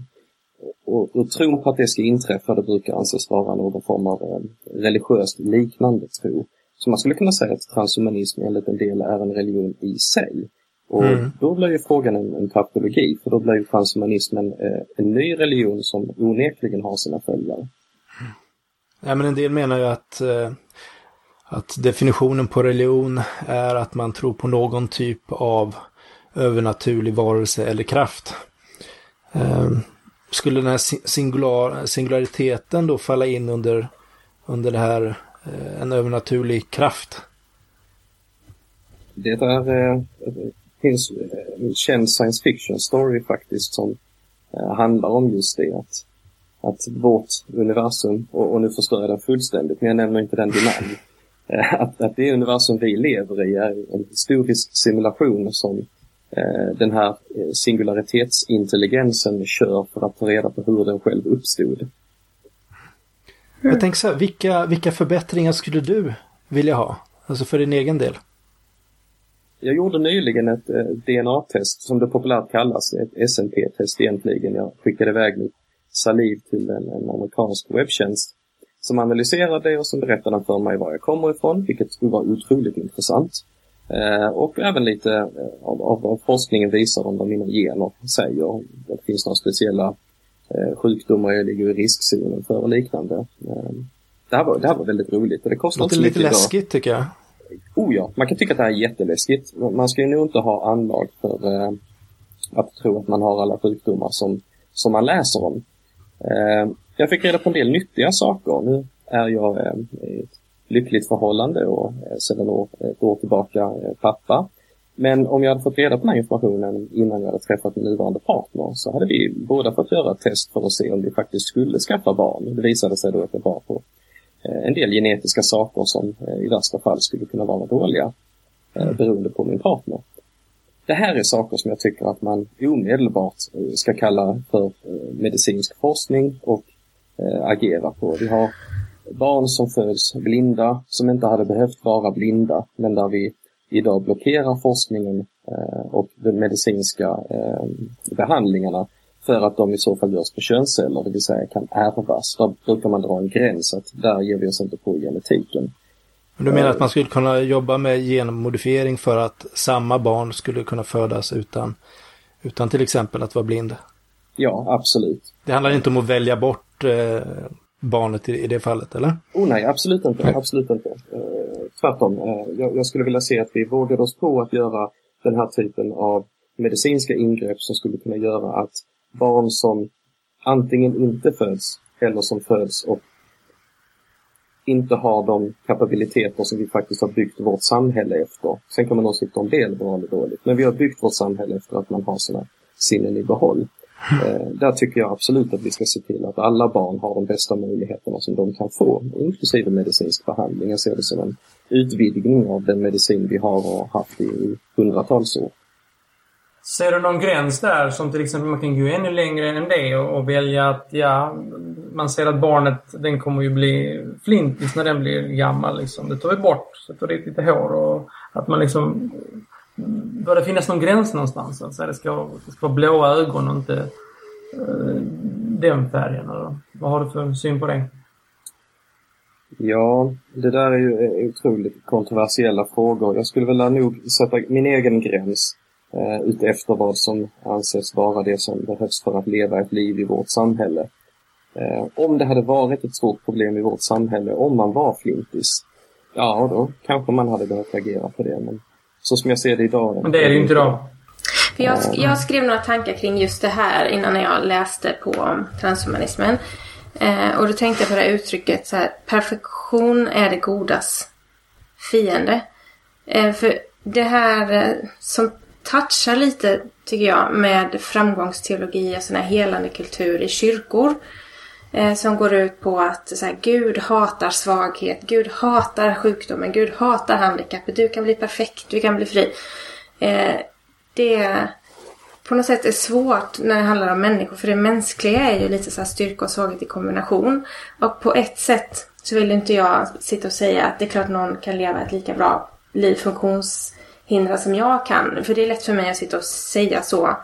och, och tron på att det ska inträffa, det brukar anses vara någon form av eh, religiöst liknande tro. Så man skulle kunna säga att transhumanism enligt en del är en religion i sig. Och mm. då blir ju frågan en, en tautologi, för då blir ju transhumanismen eh, en ny religion som onekligen har sina följare. Ja, men en del menar ju att, eh, att definitionen på religion är att man tror på någon typ av övernaturlig varelse eller kraft. Eh, skulle den här singular, singulariteten då falla in under, under det här eh, en övernaturlig kraft? Det är, eh, finns en känd science fiction story faktiskt som eh, handlar om just det. Att att vårt universum, och, och nu förstör jag den fullständigt, men jag nämner inte den vid att, att det universum vi lever i är en historisk simulation som den här eh, singularitetsintelligensen kör för att ta reda på hur den själv uppstod. Jag tänker så här, vilka, vilka förbättringar skulle du vilja ha? Alltså för din egen del? Jag gjorde nyligen ett eh, DNA-test som det populärt kallas, ett SNP-test egentligen. Jag skickade iväg mitt saliv till en, en amerikansk webbtjänst som analyserade det och som berättade för mig var jag kommer ifrån, vilket skulle vara otroligt intressant. Eh, och även lite eh, av, av vad forskningen visar om vad mina gener säger. Det finns några speciella eh, sjukdomar jag ligger i riskzonen för och liknande. Eh, det, här var, det här var väldigt roligt och det kostar inte lite läskigt idag. tycker jag. Oh ja, man kan tycka att det här är jätteläskigt. Man ska ju nog inte ha anlag för eh, att tro att man har alla sjukdomar som, som man läser om. Eh, jag fick reda på en del nyttiga saker. Nu är jag eh, lyckligt förhållande och eh, sedan ett år tillbaka pappa. Men om jag hade fått reda på den här informationen innan jag hade träffat min nuvarande partner så hade vi båda fått göra ett test för att se om vi faktiskt skulle skaffa barn. Det visade sig då att det var på en del genetiska saker som i värsta fall skulle kunna vara dåliga beroende på min partner. Det här är saker som jag tycker att man omedelbart eh, ska kalla för eh, medicinsk forskning och eh, agera på. Vi har barn som föds blinda, som inte hade behövt vara blinda, men där vi idag blockerar forskningen och de medicinska behandlingarna för att de i så fall görs på könsceller, det vill säga kan ärvas. Där brukar man dra en gräns att där ger vi oss inte på genetiken. Men du menar att man skulle kunna jobba med genmodifiering för att samma barn skulle kunna födas utan, utan till exempel att vara blind? Ja, absolut. Det handlar inte om att välja bort eh, barnet i, i, det fallet, eller? Oh nej, absolut inte. Nej. Absolut inte. Eh, tvärtom. Eh, jag, jag, skulle vilja se att vi vågade oss på att göra den här typen av medicinska ingrepp som skulle kunna göra att barn som antingen inte föds eller som föds och inte har de kapabiliteter som vi faktiskt har byggt vårt samhälle efter. Sen kan man åsikta om det är bra eller dåligt. Men vi har byggt vårt samhälle efter att man har sina sinnen i behåll. Eh, där tycker jag absolut att vi ska se till att alla barn har de bästa möjligheterna som de kan få, inklusive medicinsk behandling. Jag ser det som en utvidgning av den medicin vi har och haft i hundratals år. Ser du någon gräns där som till exempel man kan gå ännu längre än det och, och välja att ja, man ser att barnet den kommer ju bli flintis när den blir gammal. Liksom. Det tar vi bort, sätter dit lite hår och att man liksom... Bör det finnas någon gräns någonstans? Alltså, det, ska, det ska vara blåa ögon och inte uh, den färgen. Eller? Vad har du för syn på det? Ja, det där är ju otroligt kontroversiella frågor. Jag skulle vilja nog sätta min egen gräns eh, utefter vad som anses vara det som behövs för att leva ett liv i vårt samhälle. Eh, om det hade varit ett stort problem i vårt samhälle, om man var flintis, ja då kanske man hade behövt agera på det. Men så som jag ser det idag. Men det är det ju inte idag. För jag, jag skrev några tankar kring just det här innan jag läste på transhumanismen. Eh, och då tänkte jag på det här uttrycket så här, perfektion är det godas fiende. Eh, för det här eh, som touchar lite, tycker jag, med framgångsteologi och sån här helande kultur i kyrkor. Eh, som går ut på att så här, Gud hatar svaghet, Gud hatar sjukdomen, Gud hatar handikappet. Du kan bli perfekt, du kan bli fri. Eh, det på något sätt är svårt när det handlar om människor. För det mänskliga är ju lite så här styrka och svaghet i kombination. Och på ett sätt så vill inte jag sitta och säga att det är klart någon kan leva ett lika bra liv funktionshindrad som jag kan. För det är lätt för mig att sitta och säga så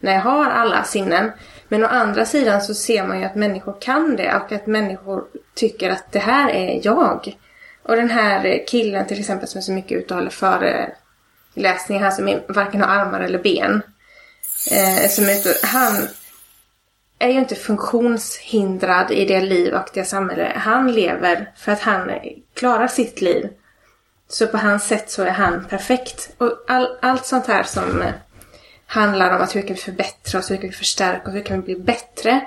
när jag har alla sinnen. Men å andra sidan så ser man ju att människor kan det och att människor tycker att det här är jag. Och den här killen till exempel som är så mycket ute och håller föreläsningar här som varken har armar eller ben. Eh, som är han är ju inte funktionshindrad i det liv och det samhälle han lever för att han klarar sitt liv. Så på hans sätt så är han perfekt. Och all, allt sånt här som handlar om att hur kan vi förbättra oss, hur kan vi förstärka oss, hur kan vi bli bättre.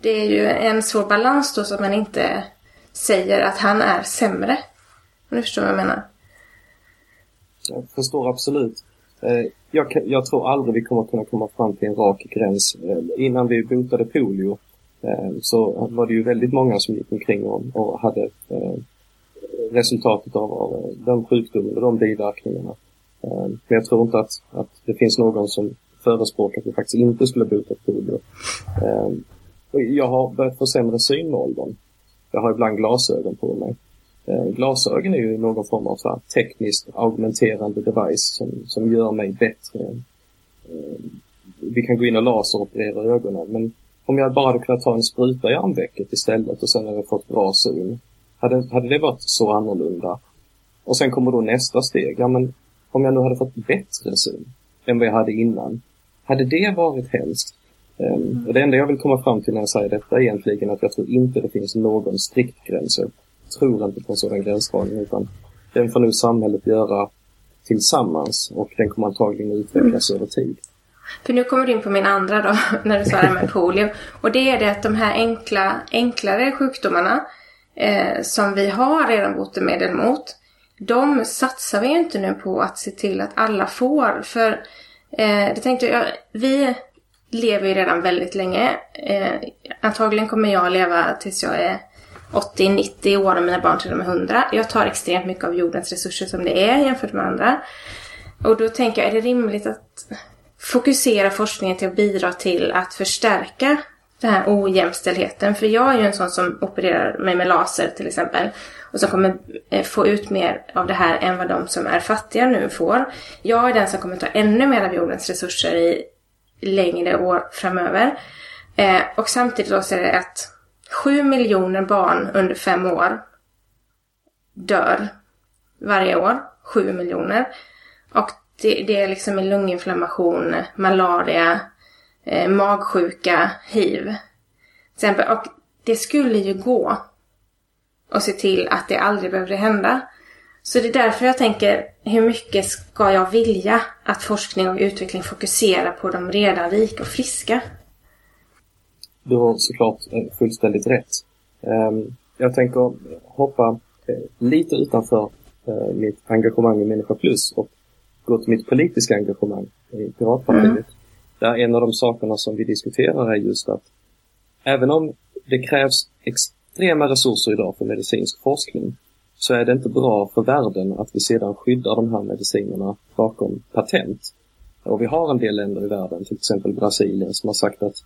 Det är ju en svår balans då så att man inte säger att han är sämre. Om du förstår vad jag menar. Jag förstår absolut. Eh, jag, jag, tror aldrig vi kommer kunna komma fram till en rak gräns. Eh, innan vi botade polio eh, så var det ju väldigt många som gick omkring och, och hade resultatet av, av den sjukdomen och de biverkningarna. Eh, men jag tror inte att, att det finns någon som förespråkar att vi faktiskt inte skulle bota polio. Eh, jag har börjat få sämre syn med åldern. Jag har ibland glasögon på mig. Eh, glasögon är ju någon form av så här tekniskt augmenterande device som, som gör mig bättre. Vi kan gå in och laseroperera ögonen men om jag bara hade kunnat ta en spruta i armvecket istället och sen hade jag fått bra syn. Hade, hade det varit så annorlunda? Och sen kommer då nästa steg. Ja, men om jag nu hade fått bättre syn än vad jag hade innan. Hade det varit helst? Um, och det enda jag vill komma fram till när jag säger detta är egentligen att jag tror inte det finns någon strikt gräns tror inte på en sådan gränsdragning utan den får nu samhället göra tillsammans och den kommer antagligen utvecklas mm. över tid. För nu kommer du in på min andra då, när du sa det med polio. Och det är det att de här enkla, enklare sjukdomarna eh, som vi har redan botemedel mot, de satsar vi ju inte nu på att se till att alla får. För eh, det tänkte jag, vi lever ju redan väldigt länge. Eh, antagligen kommer jag leva tills jag är 80-90 år och mina barn till och med 100. Jag tar extremt mycket av jordens resurser som det är jämfört med andra. Och då tänker jag, är det rimligt att fokusera forskningen till att bidra till att förstärka den här ojämställdheten? För jag är ju en sån som opererar mig med laser till exempel. Och som kommer eh, få ut mer av det här än vad de som är fattiga nu får. Jag är den som kommer ta ännu mer av jordens resurser i längre år framöver. Eh, och samtidigt då så är det att 7 miljoner barn under fem år dör varje år. 7 miljoner. Och det, det är liksom en lunginflammation, malaria, eh, magsjuka, hiv. Exempel. Och det skulle ju gå att se till att det aldrig behövde hända. Så det är därför jag tänker, hur mycket ska jag vilja att forskning och utveckling fokuserar på de redan rika och friska? du har såklart eh, fullständigt rätt. Ehm, jag tänker hoppa eh, lite utanför eh, mitt engagemang i Människa Plus och gå till mitt politiska engagemang i Piratpartiet. Mm. Där en av de sakerna som vi diskuterar är just att även om det krävs extrema resurser idag för medicinsk forskning så är det inte bra för världen att vi sedan skyddar de här medicinerna bakom patent. Och vi har en del länder i världen, till exempel Brasilien, som har sagt att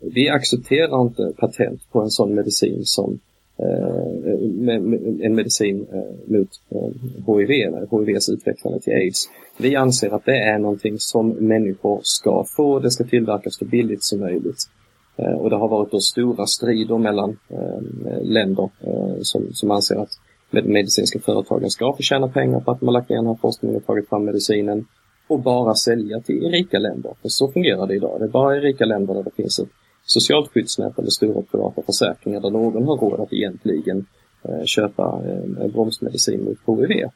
vi accepterar inte patent på en sån medicin som Eh, en medicin eh, mot eh, HIV, HIVs utvecklande till aids. Vi anser att det är någonting som människor ska få, det ska tillverkas så billigt som möjligt. Eh, och det har varit då stora strider mellan eh, länder eh, som, som anser att med medicinska företagen ska få tjäna pengar på att de har lagt ner den här forskningen och tagit fram medicinen och bara sälja till rika länder. För så fungerar det idag. Det är bara i rika länder där det finns ett socialt skyddsnät eller stora privata försäkringar där någon har råd att egentligen eh, köpa eh, bromsmedicin mot HIV. Eh,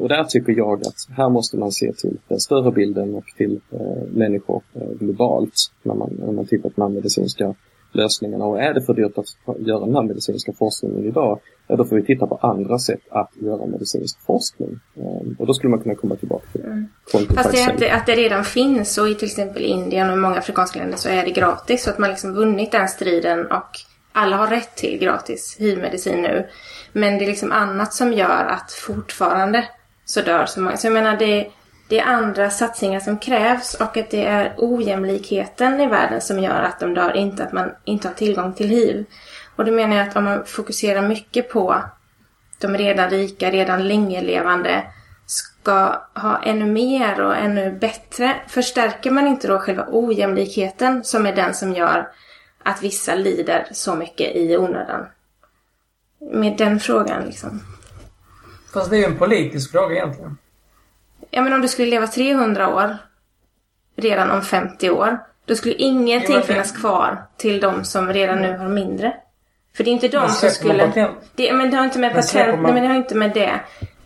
och där tycker jag att här måste man se till den större bilden och till människor globalt när man, när man tittar på när medicinska lösningarna och är det för dyrt att göra den här medicinska forskningen idag, ja då får vi titta på andra sätt att göra medicinsk forskning. Ehm, och då skulle man kunna komma tillbaka till mm. Fast det att det, att det redan finns och i till exempel Indien och många afrikanska länder så är det gratis så att man liksom vunnit den striden och alla har rätt till gratis hivmedicin nu. Men det är liksom annat som gör att fortfarande så dör så många. Så jag menar det, det är andra satsningar som krävs och att det är ojämlikheten i världen som gör att de dör, inte att man inte har tillgång till hiv. Och då menar jag att om man fokuserar mycket på de redan rika, redan länge levande ska ha ännu mer och ännu bättre, förstärker man inte då själva ojämlikheten som är den som gör att vissa lider så mycket i onödan? Med den frågan liksom. Fast det är ju en politisk fråga egentligen. Ja men om du skulle leva 300 år redan om 50 år. Då skulle ingenting finnas kvar till de som redan nu har mindre. För det är inte de som skulle... Det, men det har inte med patent... Nej men det har inte med det.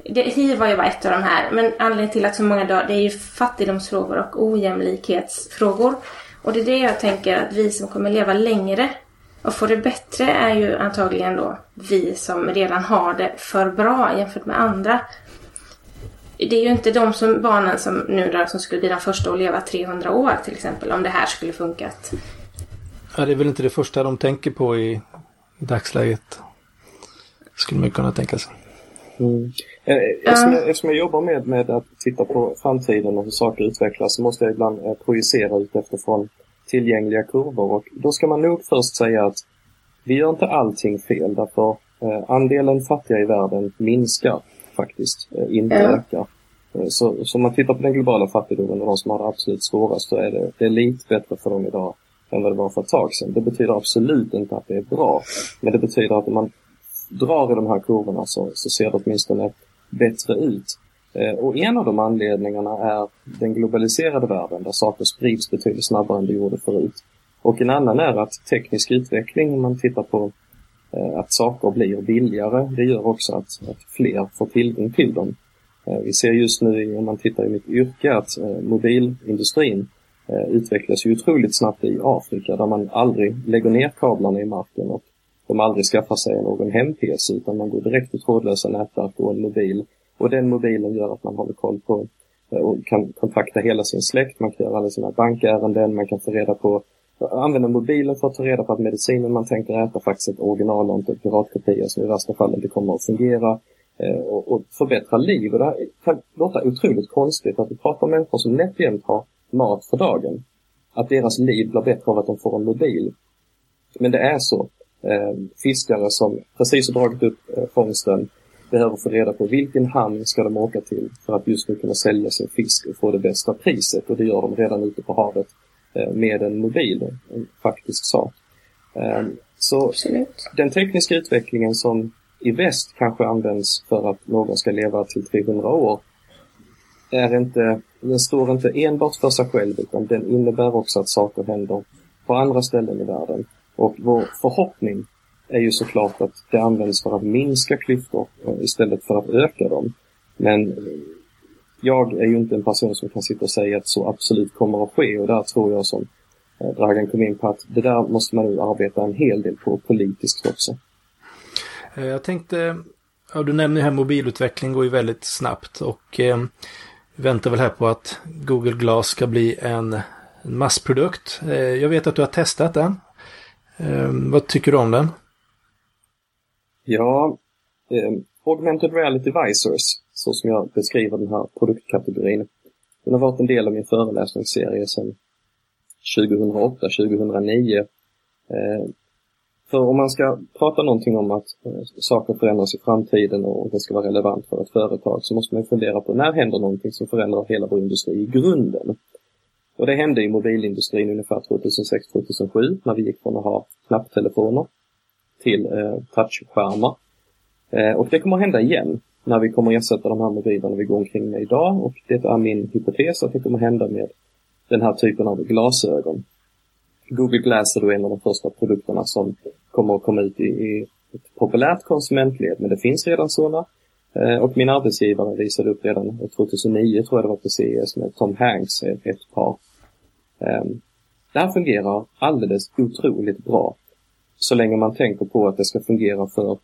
det hiv var ju bara ett av de här. Men anledningen till att så många dör det är ju fattigdomsfrågor och ojämlikhetsfrågor. Och det är det jag tänker att vi som kommer leva längre och få det bättre är ju antagligen då vi som redan har det för bra jämfört med andra. Det är ju inte de som, barnen som nu då, som skulle bli de första att leva 300 år till exempel om det här skulle funkat. Ja, det är väl inte det första de tänker på i dagsläget. Skulle man kunna tänka sig. Mm. Eh, eftersom, jag, eftersom jag jobbar med, med att titta på framtiden och hur saker utvecklas så måste jag ibland eh, projicera ut efterifrån tillgängliga kurvor och då ska man nog först säga att vi gör inte allting fel därför eh, andelen fattiga i världen minskar faktiskt, eh, inte mm. ökar. Eh, så, så om man tittar på den globala fattigdomen och de som har det absolut svårast så är det, det är lite bättre för dem idag än vad det var för ett tag sedan. Det betyder absolut inte att det är bra. Men det betyder att om man drar i de här kurvorna så, så ser det åtminstone bättre ut. Eh, och en av de anledningarna är den globaliserade världen där saker sprids betydligt snabbare än det gjorde förut. Och en annan är att teknisk utveckling, om man tittar på eh, att saker blir billigare, det gör också att, att fler får tillgång till dem. Eh, vi ser just nu, om man tittar i mitt yrke, att eh, mobilindustrin Eh, utvecklas ju otroligt snabbt i Afrika där man aldrig lägger ner kablarna i marken och de aldrig skaffar sig någon hem-PC utan man går direkt till trådlösa nätverk och en mobil. Och den mobilen gör att man håller koll på eh, och kan kontakta hela sin släkt, man kan göra alla sina bankärenden, man kan få reda på använda mobilen för att ta reda på att medicinen man tänker äta faktiskt är ett original och inte ett piratkopia som i värsta fall inte kommer att fungera. Eh, och, förbättra liv. Och det här kan låta otroligt konstigt att vi pratar om människor som nätt har mat för dagen. Att deras liv blir bättre av att de får en mobil. Men det är så. Eh, fiskare som precis har dragit upp fångsten behöver få reda på vilken hamn ska de åka till för att just nu kunna sälja sin fisk och få det bästa priset och det gör de redan ute på havet eh, med en mobil, en faktisk sak. Så Absolut. den tekniska utvecklingen som i väst kanske används för att någon ska leva till 300 år är inte, den står inte enbart för sig själv utan den innebär också att saker händer på andra ställen i världen. Och vår förhoppning är ju såklart att det används för att minska klyftor eh, istället för att öka dem. Men eh, jag är ju inte en person som kan sitta och säga att så absolut kommer att ske och där tror jag som eh, Dragan kom in på att det där måste man nu arbeta en hel del på politiskt också. Jag tänkte, ja, du nämner här mobilutveckling går ju väldigt snabbt och eh, väntar väl här på att Google Glass ska bli en massprodukt. Eh, jag vet att du har testat den. Ehm, vad tycker du om den? Ja, eh, Augmented Reality Visors, så som jag beskriver den här produktkategorin, den har varit en del av min föreläsningsserie sedan 2008-2009. Eh, för om man ska prata någonting om att eh, saker förändras i framtiden och det ska vara relevant för ett företag så måste man fundera på när händer någonting som förändrar hela vår industri i grunden. Och det hände i mobilindustrin ungefär 2006-2007 när vi gick från att ha knapptelefoner till eh, touchskärmar. Eh, och det kommer att hända igen när vi kommer att ersätta de här mobilerna vi går omkring med idag och det är min hypotes att det kommer att hända med den här typen av glasögon. Google Glass är då en av de första produkterna som kommer att komma ut i, i ett populärt konsumentled, men det finns redan sådana. Eh, och min arbetsgivare visade upp redan 2009, tror jag det var på CES, med Tom Hanks, ett, par. Ehm, det här fungerar alldeles otroligt bra. Så länge man tänker på att det ska fungera för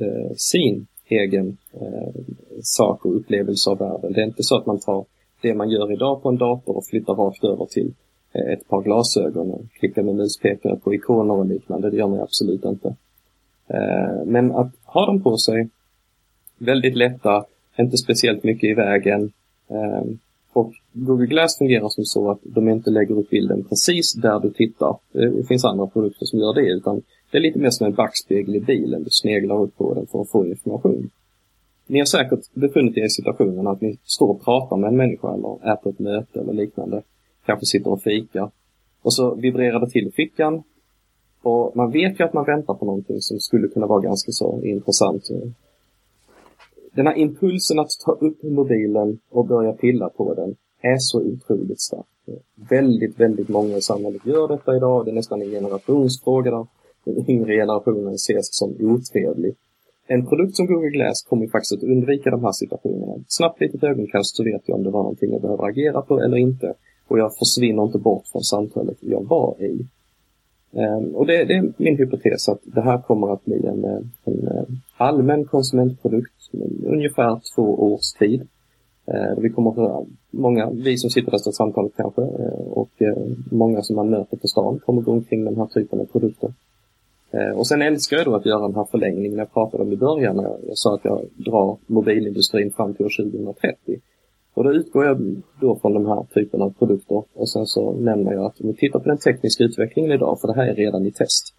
eh, sin egen eh, sak och upplevelse av världen. Det är inte så att man tar det man gör idag på en dator och flyttar rakt över till Eh, ett par glasögon och klicka med muspekare på ikoner och liknande. Det gör man absolut inte. Eh, men att ha dem på sig, väldigt lätta, inte speciellt mycket i vägen. Eh, och Google Glass fungerar som så att de inte lägger upp bilden precis där du tittar. Det finns andra produkter som gör det, utan det är lite mer som en backspegel i bilen. Du sneglar upp på den för att få information. Ni har säkert befunnit er i situationen att ni står och pratar med en människa eller är på ett möte eller liknande. Kanske sitter och fikar. Och så vibrerar det till i fickan. Och man vet ju att man väntar på någonting som skulle kunna vara ganska så intressant. Den här impulsen att ta upp mobilen och börja pilla på den är så otroligt stark. Väldigt, väldigt många i samhället gör detta idag. Det är nästan en generationsfråga där den yngre generationen ses som otrevlig. En produkt som Google Glass kommer faktiskt att undvika de här situationerna. Snabbt litet ögonkast så vet jag om det var någonting jag behöver agera på eller inte. Och jag försvinner inte bort från samtalet jag var i. Ehm, och det, det, är min hypotes att det här kommer att bli en, eh, en, eh, allmän konsumentprodukt ungefär två års tid. Ehm, vi kommer att höra många, vi som sitter i detta samtalet kanske, eh, och många som man möter på stan kommer gå omkring med den här typen av produkter. Ehm, och sen älskar jag då att göra den här förlängningen jag pratade om i början när jag sa att jag drar mobilindustrin fram till år 2030. Och då utgår jag då från de här typerna av produkter och sen så nämner jag att om vi tittar på den tekniska utvecklingen idag, för det här är redan i test,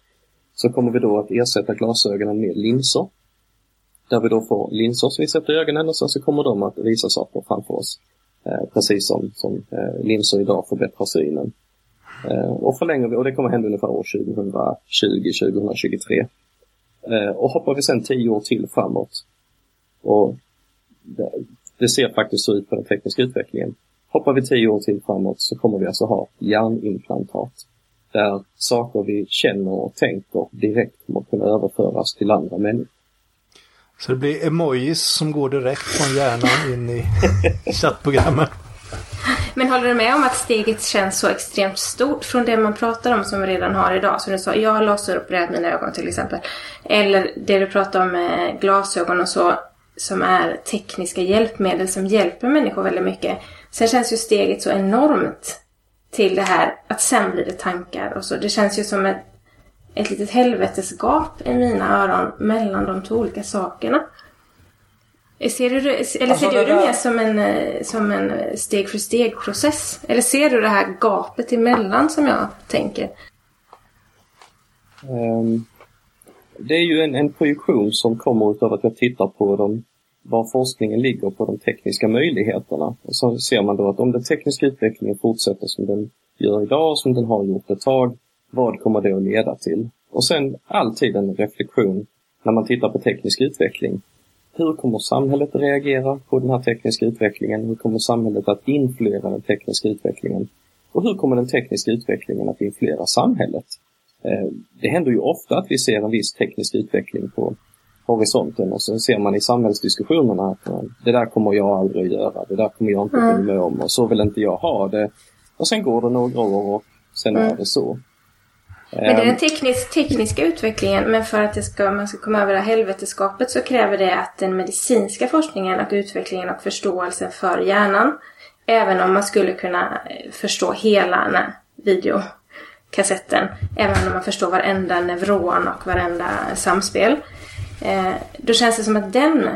så kommer vi då att ersätta glasögonen med linser. Där vi då får linser som vi sätter i ögonen och sen så kommer de att visa saker framför oss. Eh, precis som, som eh, linser idag förbättrar synen. Eh, och förlänger vi, och det kommer hända ungefär år 2020, 2023. Eh, och hoppar vi sen tio år till framåt. Och det, det ser faktiskt så ut på den tekniska utvecklingen. Hoppar vi tio år till framåt så kommer vi alltså ha hjärnimplantat. Där saker vi känner och tänker direkt kommer kunna överföras till andra människor. Så det blir emojis som går direkt från hjärnan in i chattprogrammet. Men håller du med om att steget känns så extremt stort från det man pratar om som vi redan har idag? Som du sa, jag har laseropererat mina ögon till exempel. Eller det du pratar om med glasögon och så som är tekniska hjälpmedel som hjälper människor väldigt mycket. Sen känns ju steget så enormt till det här att sen blir det tankar och så. Det känns ju som ett, ett litet helvetesgap i mina öron mellan de två olika sakerna. Ser du, eller ser alltså du det, det mer som en, eh, som en steg för steg process? Eller ser du det här gapet emellan som jag tänker? Um, det är ju en, en projektion som kommer av att jag tittar på de, var forskningen ligger på de tekniska möjligheterna. Och så ser man då att om den tekniska utvecklingen fortsätter som den gör idag, som den har gjort ett tag, vad kommer det att leda till? Och sen alltid en reflektion när man tittar på teknisk utveckling. Hur kommer samhället att reagera på den här tekniska utvecklingen? Hur kommer samhället att influera den tekniska utvecklingen? Och hur kommer den tekniska utvecklingen att influera samhället? Eh, det händer ju ofta att vi ser en viss teknisk utveckling på horisonten och så ser man i samhällsdiskussionerna att det där kommer jag aldrig att göra, det där kommer jag inte mm. med om och så vill inte jag ha det. Och sen går det några år och sen mm. är det så. Men det är den ehm. teknisk, tekniska utvecklingen. Men för att det ska, man ska komma över det här helveteskapet så kräver det att den medicinska forskningen och utvecklingen och förståelsen för hjärnan. Även om man skulle kunna eh, förstå hela den här videokassetten. Även om man förstår varenda neuron och varenda samspel. Eh, då känns det som att den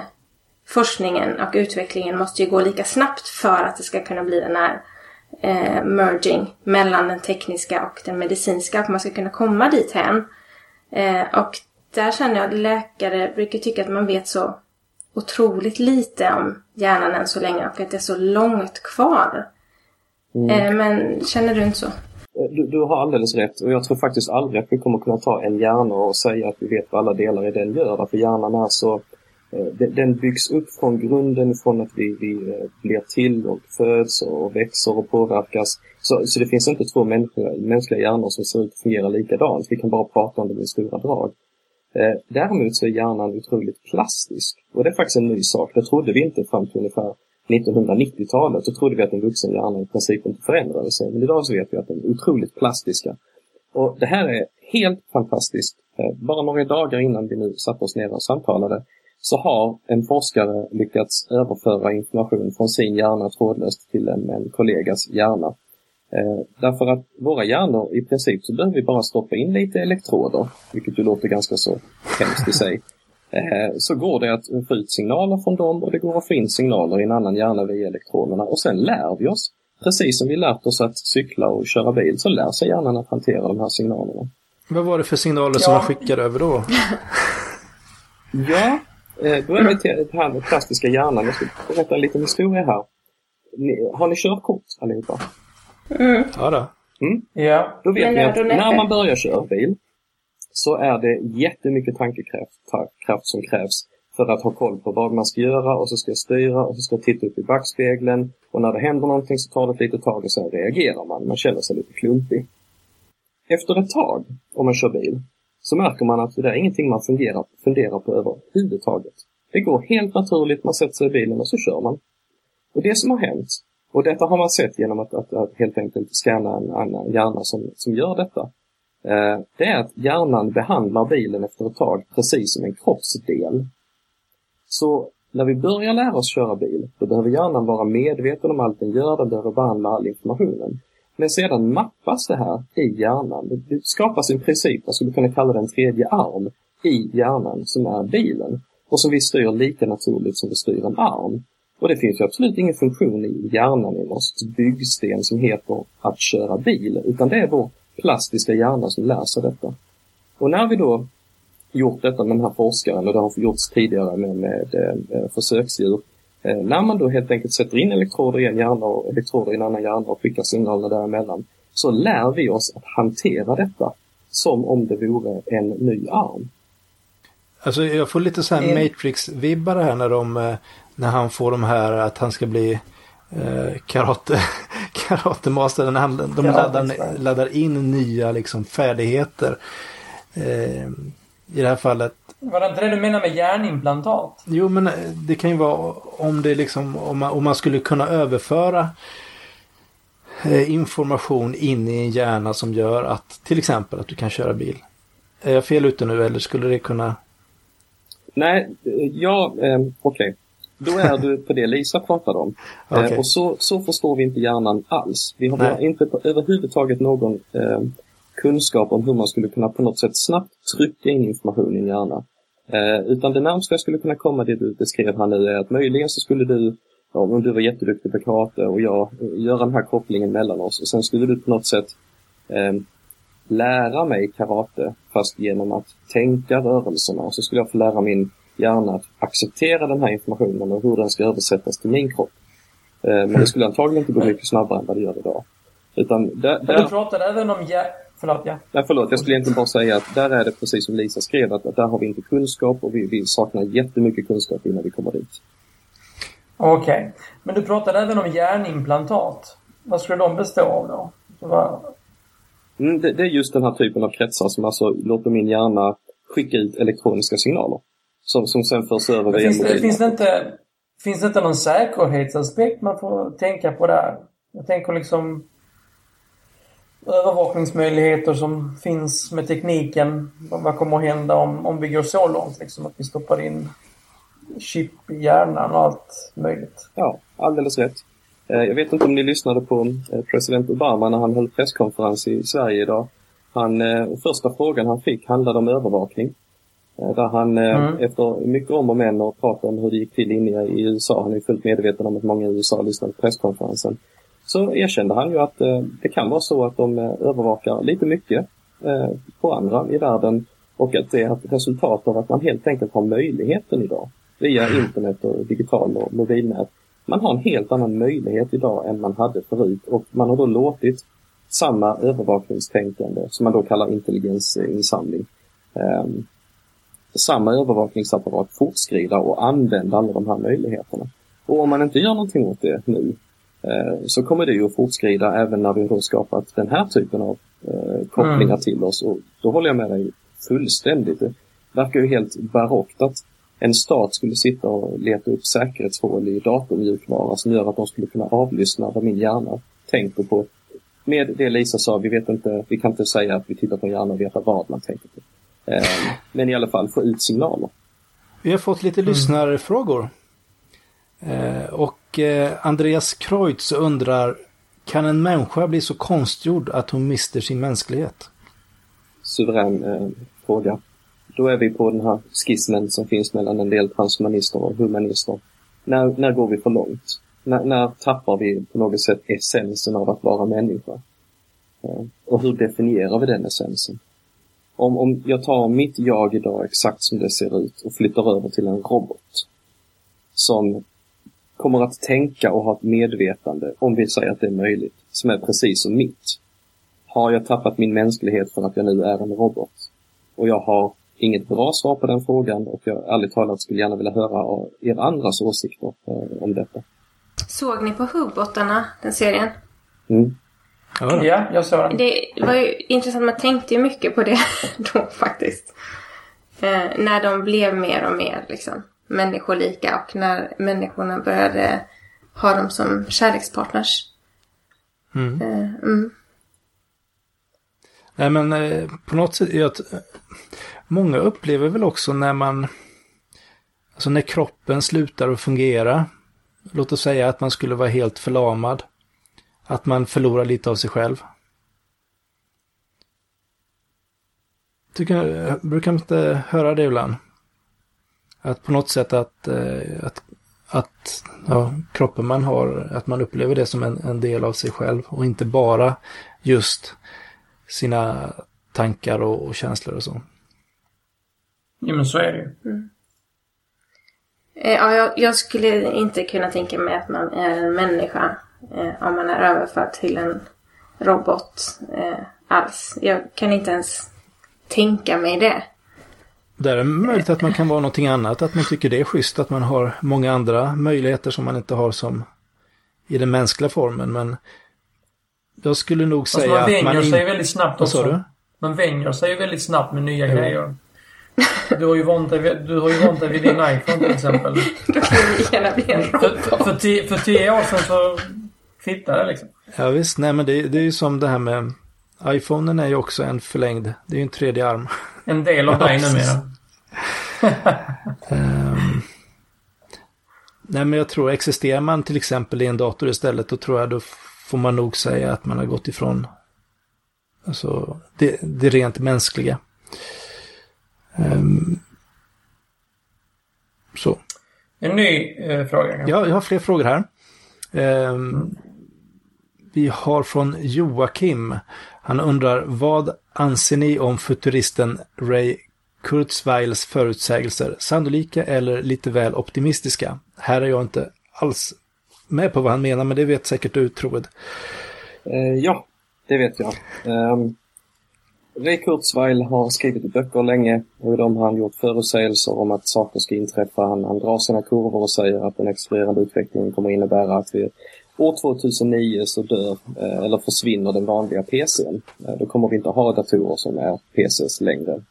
forskningen och utvecklingen måste ju gå lika snabbt för att det ska kunna bli den här eh, merging mellan den tekniska och den medicinska. Att man ska kunna komma dit hän. Eh, och där känner jag att läkare brukar tycka att man vet så otroligt lite om hjärnan än så länge och att det är så långt kvar. Mm. Eh, men känner du inte så? Eh, du, du, har alldeles rätt och jag tror faktiskt aldrig att vi kommer kunna ta en hjärna och säga att vi vet vad alla delar i den gör. För hjärnan är så eh, den byggs upp från grunden från att vi, vi eh, blir till och föds och växer och påverkas. Så, så det finns inte två människor, mänskliga hjärnor som ser ut att fungera likadant. Vi kan bara prata om det med stora drag. Däremot så är hjärnan otroligt plastisk. Och det är faktiskt en ny sak. Det trodde vi inte fram till ungefär 1990-talet så trodde vi att en vuxen hjärna i princip inte förändrade sig. Men idag så vet vi att den är otroligt plastiska. Och det här är helt fantastiskt. Eh, bara några dagar innan vi nu satte oss ner och samtalade så har en forskare lyckats överföra information från sin hjärna trådlöst till en, en kollegas hjärna. Eh, därför att våra hjärnor, i princip så behöver vi bara stoppa in lite elektroder, vilket ju låter ganska så hemskt i sig. Eh, så går det att få ut signaler från dem och det går att få in signaler i en annan hjärna via elektroderna och sen lär vi oss. Precis som vi lärt oss att cykla och köra bil så lär sig hjärnan att hantera de här signalerna. Vad var det för signaler som Ja. man skickade över då? Ja, eh, då är vi till det här med plastiska hjärnan. Jag ska berätta en liten historia här. Ni, har ni körkort allihopa? Ja då. Ja. Då vet ni att när man börjar köra bil så är det jättemycket tankekraft kraft som krävs för att ha koll på vad man ska göra och så ska jag styra och så ska jag titta upp i backspegeln och när det händer någonting så tar det ett litet tag och sen reagerar man. Man känner sig lite klumpig. Efter ett tag, om man kör bil, så märker man att det där är ingenting man fungerar, funderar på överhuvudtaget. Det går helt naturligt, man sätter sig i bilen och så kör man. Och det som har hänt, och detta har man sett genom att, att, att helt enkelt scanna en annan hjärna som, som gör detta, Eh, det är att hjärnan behandlar bilen efter ett tag precis som en kroppsdel. Så när vi börjar lära oss köra bil, då behöver hjärnan vara medveten om allt den gör, den behöver behandla all informationen. Men sedan mappas det här i hjärnan. Det- skapas en princip, man skulle kunna kalla det en tredje arm, i hjärnan som är bilen. Och som vi styr lika naturligt som vi styr en arm. Och det finns ju absolut ingen funktion i hjärnan i oss byggsten som heter att köra bil, utan det är vår plastiska hjärna som lär sig detta. Och när vi då gjort detta med den här forskaren och det har gjorts tidigare med, med eh, försöksdjur. Eh, när man då helt enkelt sätter in elektroder i en hjärna och elektroder i en annan hjärna och skickar signalerna däremellan så lär vi oss att hantera detta som om det vore en ny arm. Alltså jag får lite så här. Matrix-vibbar här när de, eh, när han får de här att han ska bli eh, karate, karatemaster. När han, de Karate laddar, laddar in nya liksom färdigheter. Eh, I det här fallet Var det inte det du menar med hjärnimplantat? Jo, men eh, det kan ju vara om det liksom, om man, om man skulle kunna överföra eh, information in i en hjärna som gör att, till exempel att du kan köra bil. Är jag fel ute nu eller skulle det kunna? Nej, ja, eh, okej. Då är du på det Lisa pratade om. Eh, Okej. och så, så förstår vi inte hjärnan alls. Vi har inte på, överhuvudtaget någon eh, kunskap om hur man skulle kunna på något sätt snabbt trycka in information i en hjärna. Eh, utan det närmaste jag skulle kunna komma det du beskrev här nu är att möjligen så skulle du, ja, om du var jätteduktig på karate och jag, eh, göra den här kopplingen mellan oss och sen skulle du på något sätt eh, lära mig karate fast genom att tänka rörelserna och så skulle jag få lära min hjärna att acceptera den här informationen och hur den ska översättas till min kropp. Eh, Men det skulle antagligen inte gå mycket snabbare än vad det gör idag. Utan där, Men du där, pratade även om hjär... Förlåt, ja. nej, förlåt, jag skulle egentligen bara säga att där är det precis som Lisa skrev, att, där har vi inte kunskap och vi, vi saknar jättemycket kunskap innan vi kommer dit. Okej. Men du pratade även om hjärnimplantat. Vad skulle de bestå av då? Mm, det, det är just den här typen av kretsar som alltså låter min hjärna skicka ut elektroniska signaler. Som, som sen förs över via finns, det, finns, det inte, finns det inte någon säkerhetsaspekt man får tänka på där? Jag tänker liksom övervakningsmöjligheter som finns med tekniken. Vad vad kommer att hända om, om vi går så långt? Liksom, att vi stoppar in chip i hjärnan och allt möjligt. Ja, alldeles rätt. Eh, Jag vet inte om ni lyssnade på eh, president Obama när han höll presskonferens i Sverige idag. Han, eh, första frågan han fick handlade om övervakning. Eh, Där han eh, Mm. efter mycket om och men och prat om hur det gick till inne i USA, han är fullt medveten om att många i USA lyssnade på presskonferensen, så erkände han ju att eh, det kan vara så att de övervakar lite mycket på andra i världen och att det är ett resultat av att man helt enkelt har möjligheten idag via internet och digital och mobilnät. Man har en helt annan möjlighet idag än man hade förut och man har då låtit samma övervakningstänkande, som man då kallar intelligensinsamling, eh, samma övervakningsapparat fortskrida och använda alla de här möjligheterna. Och om man inte gör någonting åt det nu eh, så kommer det ju att fortskrida även när vi då skapat den här typen av eh, kopplingar Mm. till oss. Och då håller jag med dig fullständigt. Det verkar ju helt barockt att en stat skulle sitta och leta upp säkerhetshål i datormjukvara som gör att de skulle kunna avlyssna vad min hjärna tänker på. Med det Lisa sa, vi vet inte, vi kan inte säga att vi tittar på en hjärna och veta vad man tänker på. Eh, men i alla fall få ut signaler. Vi har fått lite mm. lyssnarfrågor. Eh, och eh, Andreas Kreutz undrar, kan en människa bli så konstgjord att hon mister sin mänsklighet? Suverän eh, fråga. Då är vi på den här skismen som finns mellan en del transhumanister och humanister. När, när går vi för långt? När, när tappar vi på något sätt essensen av att vara människa? Eh, och hur definierar vi den essensen? Om, om jag tar mitt jag idag exakt som det ser ut och flyttar över till en robot som kommer att tänka och ha ett medvetande, om vi säger att det är möjligt, som är precis som mitt. Har jag tappat min mänsklighet för att jag nu är en robot? Och jag har inget bra svar på den frågan och jag ärligt talat skulle gärna vilja höra er andras åsikter eh, om detta. Såg ni på Hubbotarna, den serien? Mm. Ja, jag såg den. Det var ju intressant, man tänkte ju mycket på det då faktiskt. Eh, när de blev mer och mer liksom människolika och när människorna började ha dem som kärlekspartners. Mm. Eh, mm. Nej men eh, på något sätt, jag, många upplever väl också när man, alltså när kroppen slutar att fungera, låt oss säga att man skulle vara helt förlamad, att man förlorar lite av sig själv. Tycker, brukar man inte höra det ibland? Att på något sätt att, eh, att, att ja, kroppen man har, att man upplever det som en, en del av sig själv och inte bara just sina tankar och, och känslor och så. Ja men så är det ju. Mm. Ja, jag, jag, skulle inte kunna tänka mig att man är en människa eh, om man är överförd till en robot eh, alls. Jag kan inte ens tänka mig det. Det är möjligt att man kan vara någonting annat, att man tycker det är schysst att man har många andra möjligheter som man inte har som i den mänskliga formen. Men jag skulle nog säga man att man... sig väldigt snabbt också. du? Man vänjer sig ju väldigt snabbt med nya mm. grejer. Du har ju vant dig, du har ju vant dig vid din iPhone till exempel. Då kan vi gärna bli en För, för, tio, för tio år sedan så kvittar det liksom. Ja visst, nej men det, det är ju som det här med iPhonen är ju också en förlängd, det är ju en tredje arm. En del av dig numera. um, nej men jag tror, existerar man till exempel i en dator istället, då tror jag då får man nog säga att man har gått ifrån alltså, det, det rent mänskliga. Um, så. En ny eh, fråga? Ja, jag har fler frågor här. Um. Vi har från Joakim. Han undrar, vad anser ni om futuristen Ray Kurzweils förutsägelser? Sannolika eller lite väl optimistiska? Här är jag inte alls med på vad han menar, men det vet säkert du, Troed. Eh, ja, det vet jag. Ehm, Ray Kurzweil har skrivit böcker länge och i dem har han gjort förutsägelser om att saker ska inträffa. Han, han drar sina kurvor och säger att den accelererande utvecklingen kommer innebära att vi år 2009 så dör eh, eller försvinner den vanliga PCn. Eh, då kommer vi inte ha datorer som är PCs längre.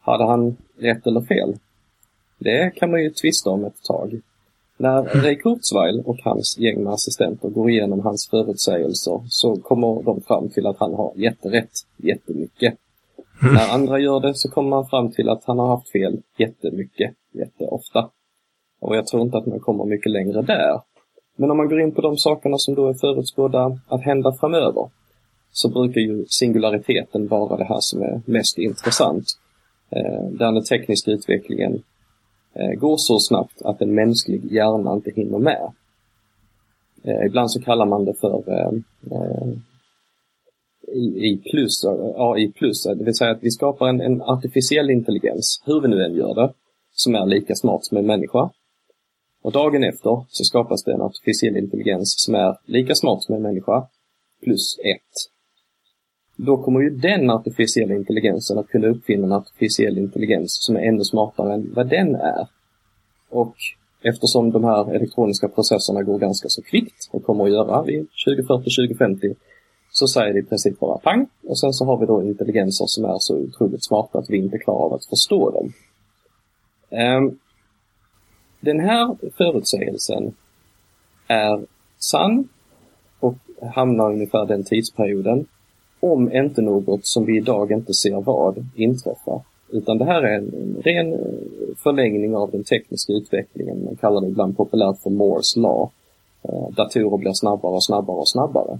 Hade han rätt eller fel? Det kan man ju tvista om ett tag. När Ray Kurzweil och hans gäng med assistenter går igenom hans förutsägelser så kommer de fram till att han har jätterätt jättemycket. Mm. När andra gör det så kommer man fram till att han har haft fel jättemycket, jätteofta. Och jag tror inte att man kommer mycket längre där. Men om man går in på de sakerna som då är förutspådda att hända framöver så brukar ju singulariteten vara det här som är mest intressant. Eh, där den tekniska utvecklingen eh, går så snabbt att en mänsklig hjärna inte hinner med. Eh, ibland så kallar man det för eh, eh, AI plus, AI plus, det vill säga att vi skapar en, en artificiell intelligens, hur vi nu än gör det, som är lika smart som en människa. Och dagen efter så skapas det en artificiell intelligens som är lika smart som en människa, plus ett. Då kommer ju den artificiella intelligensen att kunna uppfinna en artificiell intelligens som är ännu smartare än vad den är. Och eftersom de här elektroniska processerna går ganska så kvickt och kommer att göra vid 2040-2050 så säger det i princip bara pang och sen så har vi då intelligenser som är så otroligt smarta att vi inte klarar av att förstå dem. Um, den här förutsägelsen är sann och hamnar ungefär den tidsperioden om inte något som vi idag inte ser vad inträffar. Utan det här är en ren eh, förlängning av den tekniska utvecklingen. Man kallar det ibland populärt för Moores Law. Eh, datorer blir snabbare och snabbare och snabbare.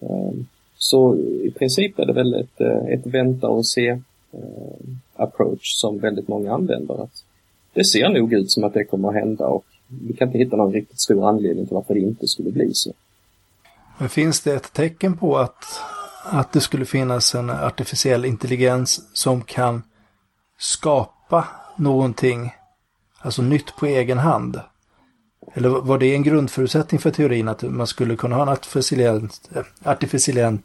Eh, så i princip är det väl ett, ett vänta och se approach som väldigt många använder. Att det ser nog ut som att det kommer att hända och vi kan inte hitta någon riktigt stor anledning till varför det inte skulle bli så. Men finns det ett tecken på att att det skulle finnas en artificiell intelligens som kan skapa någonting, alltså nytt på egen hand? Eller var det en grundförutsättning för teorin att man skulle kunna ha en artificiell, artificiell,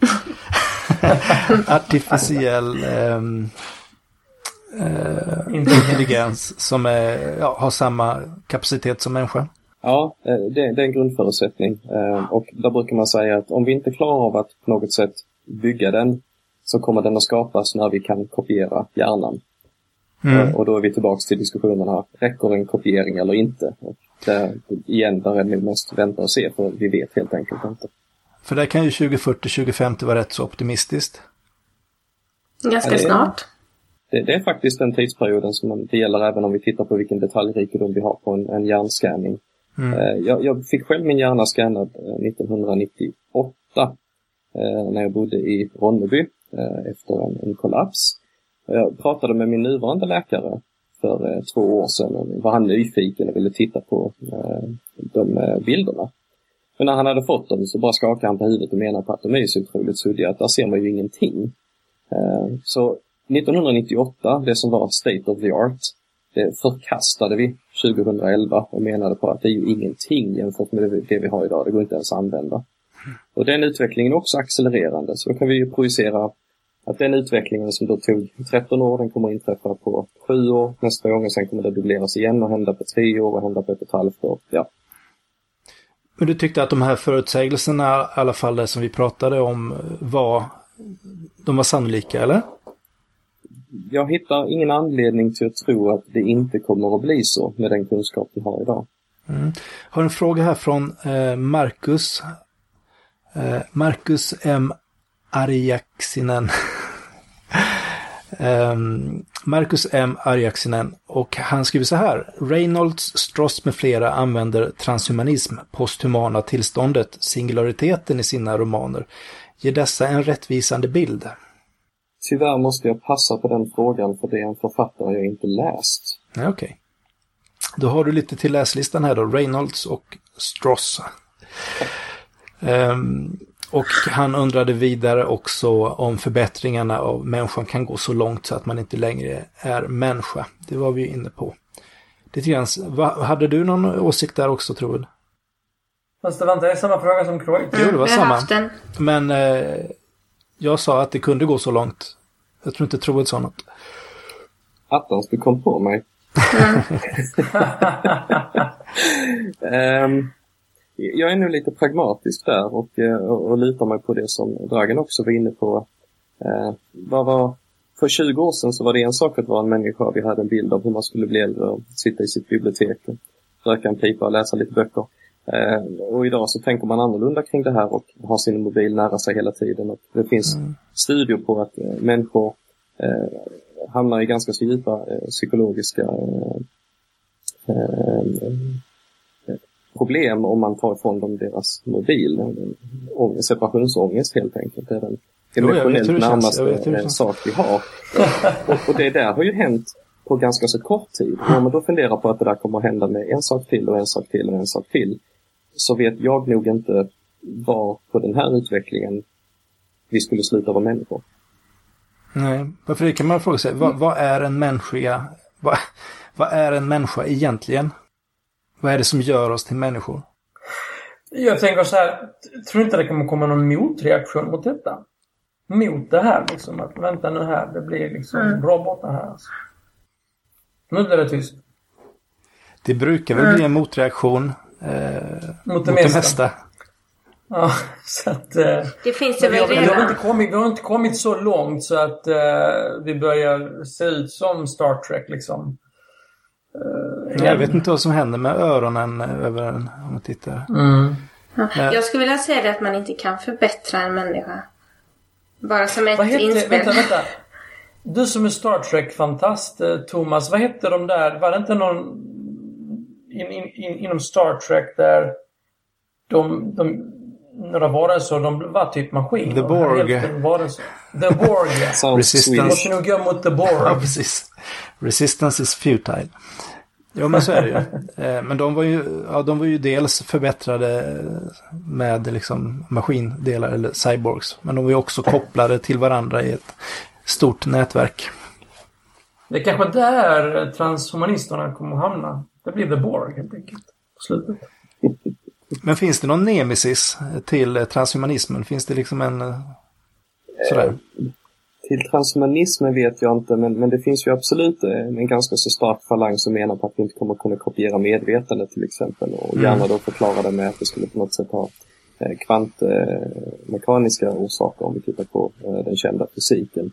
artificiell ähm, äh, intelligens som är, ja, har samma kapacitet som människan? Ja, eh, det, det är en grundförutsättning. Eh, och där brukar man säga att om vi inte klarar av att på något sätt bygga den så kommer den att skapas när vi kan kopiera hjärnan. Mm. Och då är vi tillbaks till diskussionen här. Räcker en kopiering eller inte? Och där, igen, där är det mest vänta och se för vi vet helt enkelt inte. För där kan ju 2040-2050 vara rätt så optimistiskt. Ganska snart. Det, det, är faktiskt den tidsperioden som det gäller även om vi tittar på vilken detaljrikedom vi har på en, en hjärnscanning. Mm. Eh, jag, jag, fick själv min hjärna skannad 1998 eh, eh, när jag bodde i Ronneby efter en, en kollaps. Jag pratade med min nuvarande läkare för två år sedan. Var han nyfiken och ville titta på de bilderna. Men när han hade fått dem så bara skakade han på huvudet och menade på att de är så otroligt suddiga att där ser man ju ingenting. Så 1998, det som var state of the art, det förkastade vi 2011 och menade på att det är ju ingenting jämfört med det vi har idag. Det går inte ens att använda. Och den utvecklingen är också accelererande. Så då kan vi ju projicera att den utvecklingen som då tog 13 år, den kommer att inträffa på 7 år nästa gång och sen kommer det dubbleras igen och hända på 3 år och hända på ett och ett halvt år. Ja. Men du tyckte att de här förutsägelserna, i alla fall det som vi pratade om, var, de var sannolika, eller? Jag hittar ingen anledning till att tro att det inte kommer att bli så med den kunskap vi har idag. Mm. Har en fråga här från eh, Marcus. Eh, Marcus M. Arjaksinen. um, Marcus M. Arjaksinen och han skriver så här. Reynolds, Stross med flera använder transhumanism, posthumana tillståndet, singulariteten i sina romaner. Ger dessa en rättvisande bild? Tyvärr måste jag passa på den frågan för det är en författare jag inte läst. Okej. Okay. Då har du lite till läslistan här då. Reynolds och Stross. Um, och han undrade vidare också om förbättringarna av människan kan gå så långt så att man inte längre är människa. Det var vi inne på. Lite grann, hade du någon åsikt där också, tror du? Fast det var inte samma fråga som Croix. Jo, det var samma. Men eh, jag sa att det kunde gå så långt. Jag tror inte Troed sa något. Attans, du kom på mig. um, jag är nu lite pragmatisk där och, eh, och, och lutar mig på det som Dragen också var inne på. Uh, vad var, för 20 år sedan så var det en sak att vara en människa. Vi hade en bild av hur man skulle bli äldre och sitta i sitt bibliotek, röka en pipa och läsa lite böcker. Eh, och idag så tänker man annorlunda kring det här och har sin mobil nära sig hela tiden. Och det finns mm. studier på att eh, människor eh, hamnar i ganska så djupa psykologiska problem om man tar ifrån dem deras mobil. Ång, separationsångest helt enkelt. Det är den emotionellt närmaste sak vi har. och, och det där har ju hänt på ganska så kort tid. Om man då funderar på att det där kommer att hända med en sak till och en sak till och en sak till så vet jag nog inte var på den här utvecklingen vi skulle sluta vara människor. Nej, varför det kan man fråga sig. Vad, vad är en människa? Vad, vad är en människa egentligen? Vad är det som gör oss till människor? Jag tänker så här, tror inte det kommer komma någon motreaktion mot detta? Mot det här liksom, att vänta nu här, det blir liksom mm. bra borta här. Alltså. Nu blir det tyst. Det brukar väl mm. bli en motreaktion Eh, mot det, mot mesta. Ja, så att... Eh, Det finns det väl vi, har redan. inte kommit, vi har inte kommit så långt så att eh, vi börjar se ut som Star Trek liksom. Eh, Jag vet inte vad som händer med öronen över en, om man tittar. Mm. Ja. Jag skulle vilja säga det att man inte kan förbättra en människa. Bara som ett Vad inspel. vänta, vänta. Du som är Star Trek-fantast, eh, Thomas. Vad hette de där? Var det inte någon in, in, in, inom Star Trek där de, de några varelser, de var typ maskiner. The Borg. Varelser. The Borg, ja. Resistance. Vi måste nog gå mot The Ja, Borg. precis. Resistance is futile. Jo, men så är det ju. Eh, Men de var ju, ja, de var ju dels förbättrade med liksom maskindelar eller cyborgs. Men de var ju också kopplade till varandra i ett stort nätverk. Det är kanske där transhumanisterna kommer att hamna. Det blir The Borg helt enkelt. På slutet. Men finns det någon nemesis till eh, transhumanismen? Finns det liksom en... eh, Sådär? Till transhumanismen vet jag inte, men, men det finns ju absolut en, en ganska så stark falang som menar på att vi inte kommer kunna kopiera medvetande till exempel. Och Mm. gärna då förklara det med att det skulle på något sätt ha eh, kvantmekaniska orsaker om vi tittar på eh, den kända fysiken.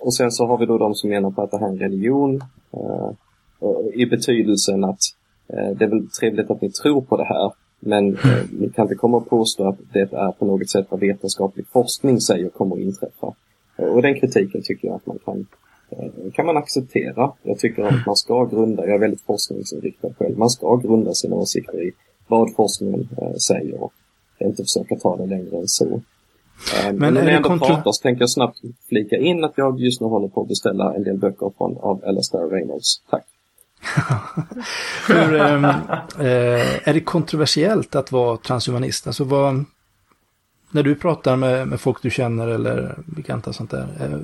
Och sen så har vi då de som menar på att det här är en religion eh, i betydelsen att eh, det är väl trevligt att ni tror på det här men eh, ni kan inte komma och påstå att det är på något sätt vad vetenskaplig forskning säger kommer att inträffa. Eh, och den kritiken tycker jag att man kan, eh, kan man acceptera. Jag tycker att man ska grunda, jag är väldigt forskningsinriktad själv, man ska grunda sina åsikter i vad forskningen eh, säger och inte försöka ta det längre än så. Eh, Men är om det jag ändå kontra- pratar så tänker jag snabbt flika in att jag just nu håller på att beställa en del böcker från, av Alastair Reynolds. Tack. Hur, ehm, eh, är det kontroversiellt att vara transhumanist? Alltså vad, när du pratar med, med folk du känner eller bekanta sånt där. Eh,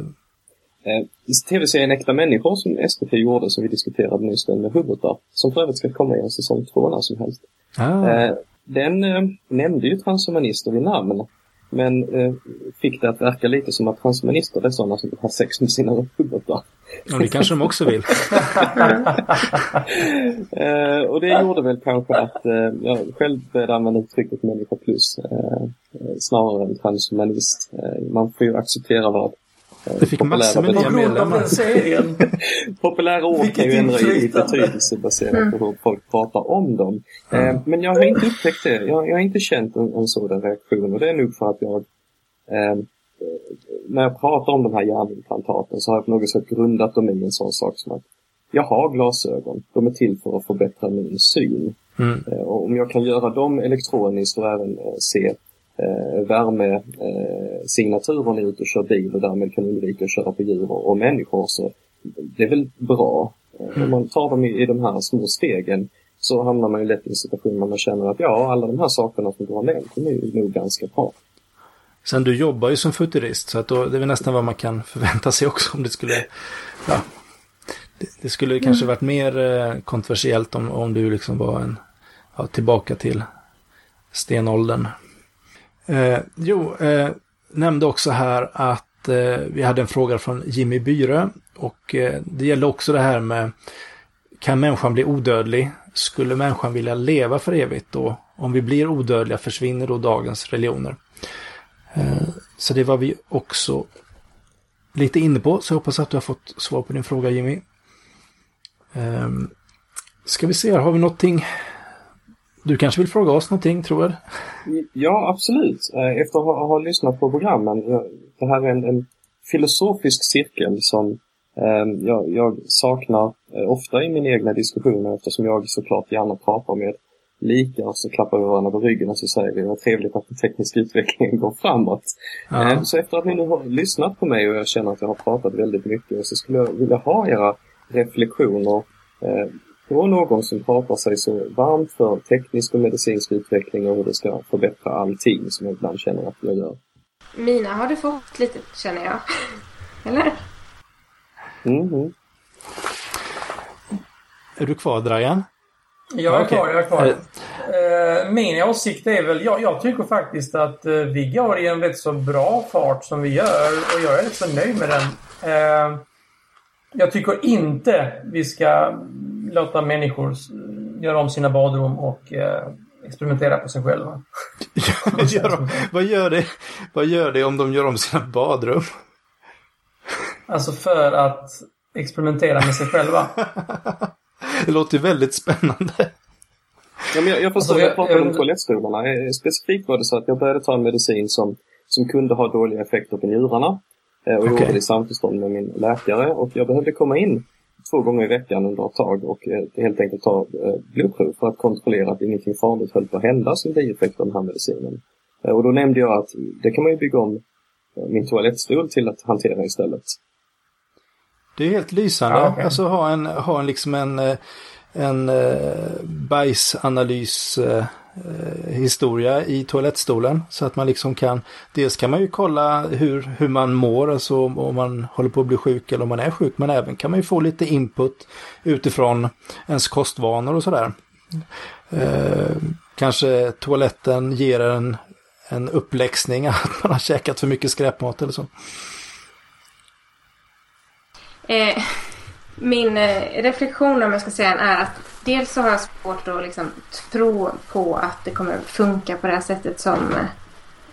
Eh, TV-serien Äkta människor som SVT gjorde som vi diskuterade nyss, den med huvudar, som för övrigt ska komma i en säsong två när som helst. ah, Eh, den eh, nämnde ju transhumanister vid namn, men eh, fick det att verka lite som att transhumanister är sådana som vill ha sex med sina huvudar. och det kanske de också vill. Eh, och det gjorde väl kanske att eh, jag själv började använda uttrycket människa plus eh, eh, snarare än transhumanist. Eh, man får ju acceptera vad Det fick massor med populära- nya medlemmar. Populära ord kan ju ändra i, betydelse baserat på hur folk pratar om dem. Eh, men jag har inte upptäckt det. Jag, jag har inte känt en, en sådan reaktion och det är nog för att jag eh, eh, när jag pratar om de här hjärnimplantaten så har jag på något sätt grundat dem i en sån sak som att jag har glasögon. De är till för att förbättra min syn. Mm. Eh, och om jag kan göra dem elektroniskt och även eh, se eh, värmesignaturer eh, ute och kör bil och därmed kan undvika att köra på djur och, och människor så det är väl bra. Eh, Om man tar dem i, i de här små stegen så hamnar man ju lätt i en situation där man känner att ja, alla de här sakerna som du har nämnt, de är ju nog ganska bra. Sen du jobbar ju som futurist så att då, det är väl nästan vad man kan förvänta sig också om det skulle... Ja, det, det skulle kanske varit mer eh, kontroversiellt om, om du liksom var en... Ja, tillbaka till stenåldern. Eh, jo, eh, nämnde också här att eh, vi hade en fråga från Jimmy Byrö och eh, det gäller också det här med kan människan bli odödlig? Skulle människan vilja leva för evigt? Och om vi blir odödliga försvinner då dagens religioner? Eh, Så det var vi också lite inne på, så jag hoppas att du har fått svar på din fråga Jimmy. Ehm, ska vi se, här, har vi någonting? Du kanske vill fråga oss någonting, tror jag? Ja, absolut. Eh, Efter att ha, ha lyssnat på programmen. jag- Det här är en, en filosofisk cirkel som eh, jag, jag saknar eh, ofta i mina egna diskussioner eftersom jag såklart gärna pratar med likar så klappar vi varandra på ryggen och så säger vi vad trevligt att den tekniska utvecklingen går framåt. Ja. Eh, Så efter att ni nu har lyssnat på mig och jag känner att jag har pratat väldigt mycket så skulle jag vilja ha era reflektioner eh, på någon som pratar sig så varmt för teknisk och medicinsk utveckling och hur det ska förbättra allting som jag ibland känner att jag gör. Mina har du fått lite, känner jag. Eller? Mhm. Är du kvar, Dragan? Jag är kvar, jag är kvar. Eh, min åsikt är väl, jag, jag tycker faktiskt att eh, vi går i en rätt så bra fart som vi gör och jag är rätt så nöjd med den. Eh, jag tycker inte vi ska låta människor göra om sina badrum och eh, experimentera på sig själva. vad, gör de, vad, gör det, vad gör det om de gör om sina badrum? Alltså för att experimentera med sig själva. det låter ju väldigt spännande. Ja, men jag, jag förstår, alltså, jag, jag pratade jag, om toalettstolarna. Eh, specifikt var det så att jag började ta en medicin som, som kunde ha dåliga effekter på njurarna. Eh, och okay. gjorde det i samförstånd med min läkare. Och jag behövde komma in två gånger i veckan under ett tag och eh, helt enkelt ta eh, blodprov för att kontrollera att ingenting farligt höll på att hända som bieffekt av den här medicinen. Eh, och då nämnde jag att det kan man ju bygga om min toalettstol till att hantera istället. Det är helt lysande. Ah, okay. Alltså ha en, ha en liksom en, en bajsanalys eh, historia i toalettstolen. Så att man liksom kan, dels kan man ju kolla hur, hur man mår, alltså om man håller på att bli sjuk eller om man är sjuk. Men även kan man ju få lite input utifrån ens kostvanor och sådär. Eh, kanske toaletten ger en, en uppläxning att man har käkat för mycket skräpmat eller så. Eh, min eh, reflektion om jag ska säga är att dels så har jag svårt att liksom tro på att det kommer funka på det här sättet som,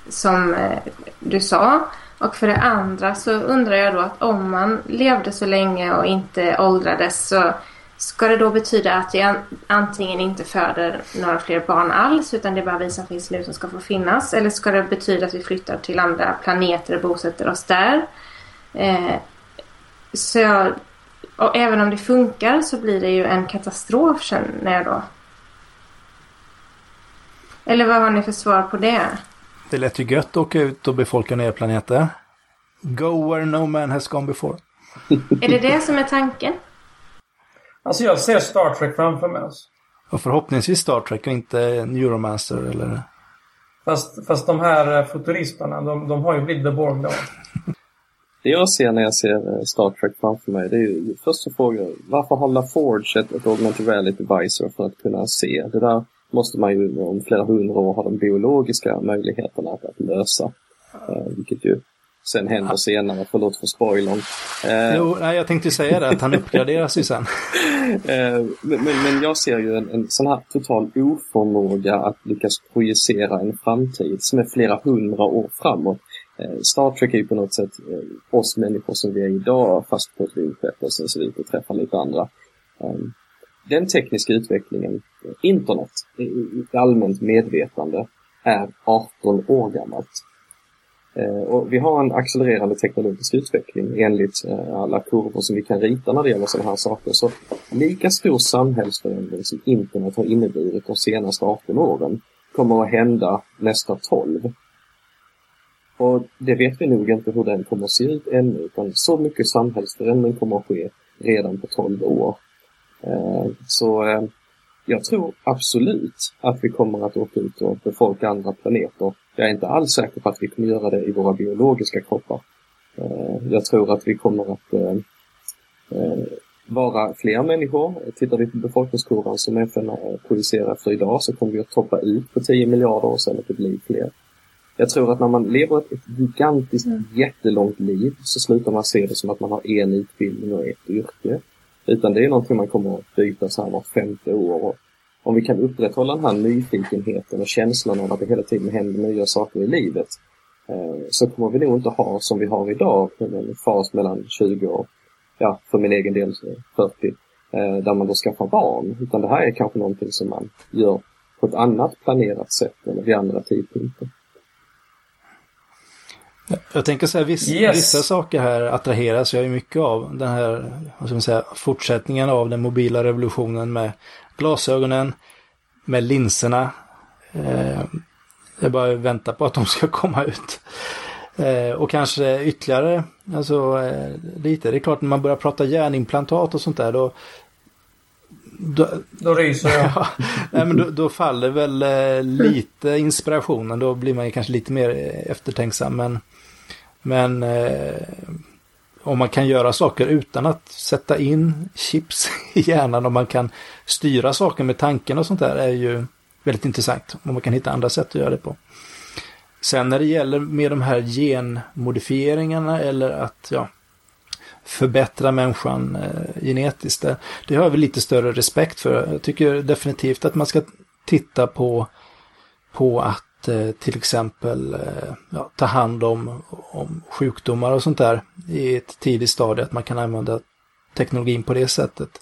som eh, du sa. Och för det andra så undrar jag då att om man levde så länge och inte åldrades så ska det då betyda att jag antingen inte föder några fler barn alls utan det är bara vi som finns nu som ska få finnas? Eller ska det betyda att vi flyttar till andra planeter och bosätter oss där? Eh, så jag, och även om det funkar så blir det ju en katastrof känner jag då. Eller vad har ni för svar på det? Det lät ju gött att åka ut och befolka nya planeter. Go where no man has gone before. är det det som är tanken? Alltså jag ser Star Trek framför mig. Alltså. Och förhoppningsvis Star Trek och inte Neuromancer eller... Fast, fast de här eh, futuristerna, de, de har ju blivit The Borg då. Det jag ser när jag ser eh, Star Trek framför mig, det är ju först så frågar varför har LaForge ett, ett augmented reality visor för att kunna se? Det där måste man ju om flera hundra år ha de biologiska möjligheterna att, att lösa. Eh, vilket ju sen händer senare, förlåt för spoilern. Eh, jo, nej, jag tänkte säga det, att han uppgraderas ju sen. eh, men, men jag ser ju en, en sån här total oförmåga att lyckas projicera en framtid som är flera hundra år framåt. Eh, Star Trek är ju på något sätt eh, oss människor som vi är idag fast på ett rymdskepp och sen så vi och träffar lite andra. Ehm, den tekniska utvecklingen, eh, internet, i allmänt medvetande, är 18 år gammalt. Och vi har en accelererande teknologisk utveckling enligt alla kurvor som vi kan rita när det gäller sådana här saker. Så lika stor samhällsförändring som internet har inneburit de senaste 18 åren kommer att hända nästa 12. Och det vet vi nog inte hur den kommer att se ut ännu, utan så mycket samhällsförändring kommer att ske redan på 12 år. Eh, så eh, jag tror absolut att vi kommer att åka ut och befolka andra planeter. Jag är inte alls säker på att vi kommer göra det i våra biologiska kroppar. Eh, jag tror att vi kommer att vara fler människor. Tittar vi på befolkningskurvan som FN projicerar för idag så kommer vi att toppa ut på 10 miljarder och sen att det blir fler. Jag tror att när man lever ett, ett gigantiskt mm. jättelångt liv så slutar man se det som att man har en utbildning och ett yrke. Utan det är någonting man kommer att byta så här vart femte år. Och om vi kan upprätthålla den här nyfikenheten och känslan av att det hela tiden händer nya saker i livet eh, så kommer vi nog inte ha som vi har idag, en fas mellan 20 och, ja, för min egen del 40, eh, där man då skaffar barn. Utan det här är kanske någonting som man gör på ett annat planerat sätt eller vid andra tidpunkter. Jag tänker så här, viss, yes. vissa saker här attraheras jag ju mycket av. Den här, vad ska man säga, fortsättningen av den mobila revolutionen med glasögonen, med linserna. Eh, jag bara väntar på att de ska komma ut. Eh, och kanske ytterligare, alltså eh, lite. Det är klart när man börjar prata hjärnimplantat och sånt där då då, då ryser jag. ja, nej, men då, då, faller väl eh, lite inspirationen. Då blir man ju kanske lite mer eftertänksam. Men men eh, om man kan göra saker utan att sätta in chips i hjärnan och man kan styra saker med tanken och sånt där är ju väldigt intressant. Om man kan hitta andra sätt att göra det på. Sen när det gäller med de här genmodifieringarna eller att ja, förbättra människan eh, genetiskt. Det, det har jag väl lite större respekt för. Jag tycker definitivt att man ska titta på på att eh, till exempel eh, ja, ta hand om, om sjukdomar och sånt där i ett tidigt stadie, att man kan använda teknologin på det sättet.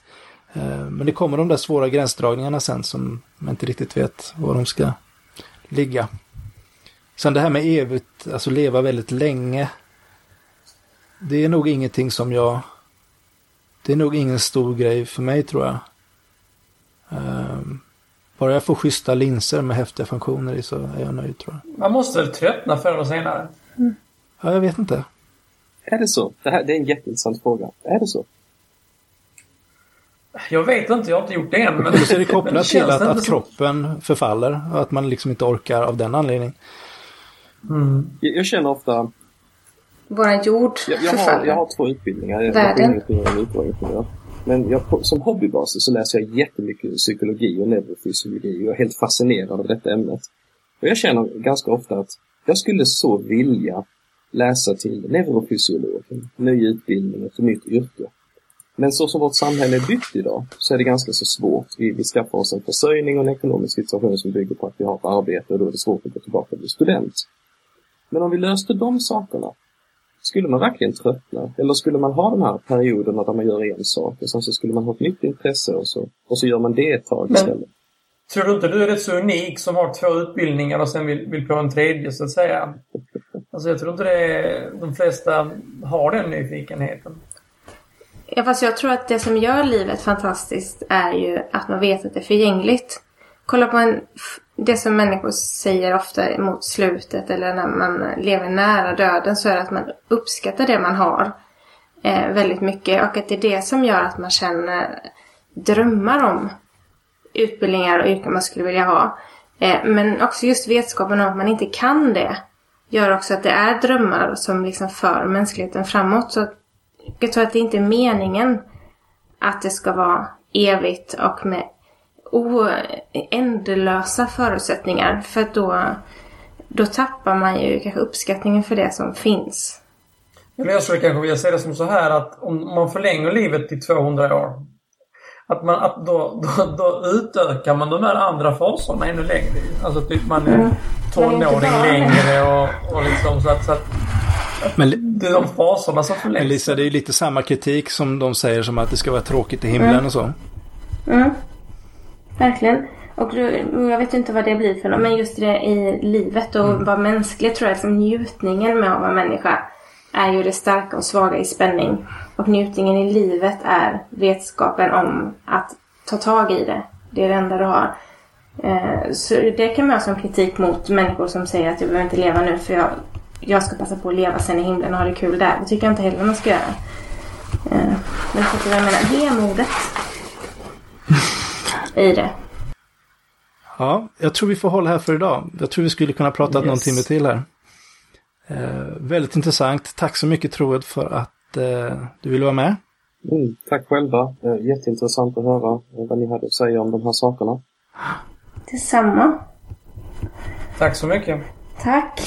Eh, men det kommer de där svåra gränsdragningarna sen som man inte riktigt vet var de ska ligga. Sen det här med evigt, alltså leva väldigt länge. Det är nog ingenting som jag... Det är nog ingen stor grej för mig tror jag. Um, bara jag får schyssta linser med häftiga funktioner i så är jag nöjd tror jag. Man måste väl tröttna förr eller senare? Mm. Ja, jag vet inte. Är det så? Det, här, det är en jätteintressant fråga. Är det så? Jag vet inte, jag har inte gjort det än. Men så är det kopplat till att, att kroppen förfaller och att man liksom inte orkar av den anledningen. Mm. Jag, jag, känner ofta... Våran jord jag, jag förfaller. Har, jag har två utbildningar. Världen. Jag har men jag, som hobbybasis så läser jag jättemycket psykologi och neurofysiologi och jag är helt fascinerad av detta ämnet. Och jag känner ganska ofta att jag skulle så vilja läsa till neurofysiolog, ny utbildning, ett nytt yrke. Men så som vårt samhälle är byggt idag så är det ganska så svårt. Vi, vi skaffar oss en försörjning och en ekonomisk situation som bygger på att vi har ett arbete och då är det svårt att gå tillbaka och bli student. Men om vi löste de sakerna, skulle man verkligen tröttna? Eller skulle man ha den här perioden där man gör en sak och sen så skulle man ha ett nytt intresse och så, och så gör man det ett tag istället? Tror du inte du är rätt så unik som har två utbildningar och sen vill, vill på en tredje så att säga? Alltså jag tror inte det är, de flesta har den nyfikenheten. Ja, fast jag tror att det som gör livet fantastiskt är ju att man vet att det är förgängligt. Kolla på en, det som människor säger ofta mot slutet eller när man lever nära döden så är det att man uppskattar det man har eh, väldigt mycket och att det är det som gör att man känner drömmar om utbildningar och yrken man skulle vilja ha. Eh, men också just vetskapen om att man inte kan det gör också att det är drömmar som liksom för mänskligheten framåt. Så jag tror att det inte är meningen att det ska vara evigt och med oändlösa förutsättningar. För att då, då tappar man ju kanske uppskattningen för det som finns. Eller jag skulle kanske vilja säga det som så här att om man förlänger livet till 200 år att, man, att då, då, då utökar man de här andra faserna ännu längre. Alltså typ man är mm. tonåring längre och, och liksom så att, så att men, det är de faserna som förlängs. Men Lisa, det är lite samma kritik som de säger som att det ska vara tråkigt i himlen mm. och så. Mm. Verkligen. Och jag vet inte vad det blir för något, men just det i livet och mm. vara mänsklig tror jag, liksom njutningen med att vara människa är ju det starka och svaga i spänning. Och njutningen i livet är vetskapen om att ta tag i det. Det är det enda du har. Eh, så det kan man ha som kritik mot människor som säger att jag behöver inte leva nu för jag, jag ska passa på att leva sen i himlen och ha det kul där. Det tycker jag inte heller man ska göra. Eh, men fattar vad jag menar? Är modet i det. Ja, jag tror vi får hålla här för idag. Jag tror vi skulle kunna prata yes. någon timme till här. Eh, väldigt intressant. Tack så mycket Troed för att eh, du ville vara med. Mm, tack själva. Eh, jätteintressant att höra vad ni hade att säga om de här sakerna. Detsamma. Tack så mycket. Tack.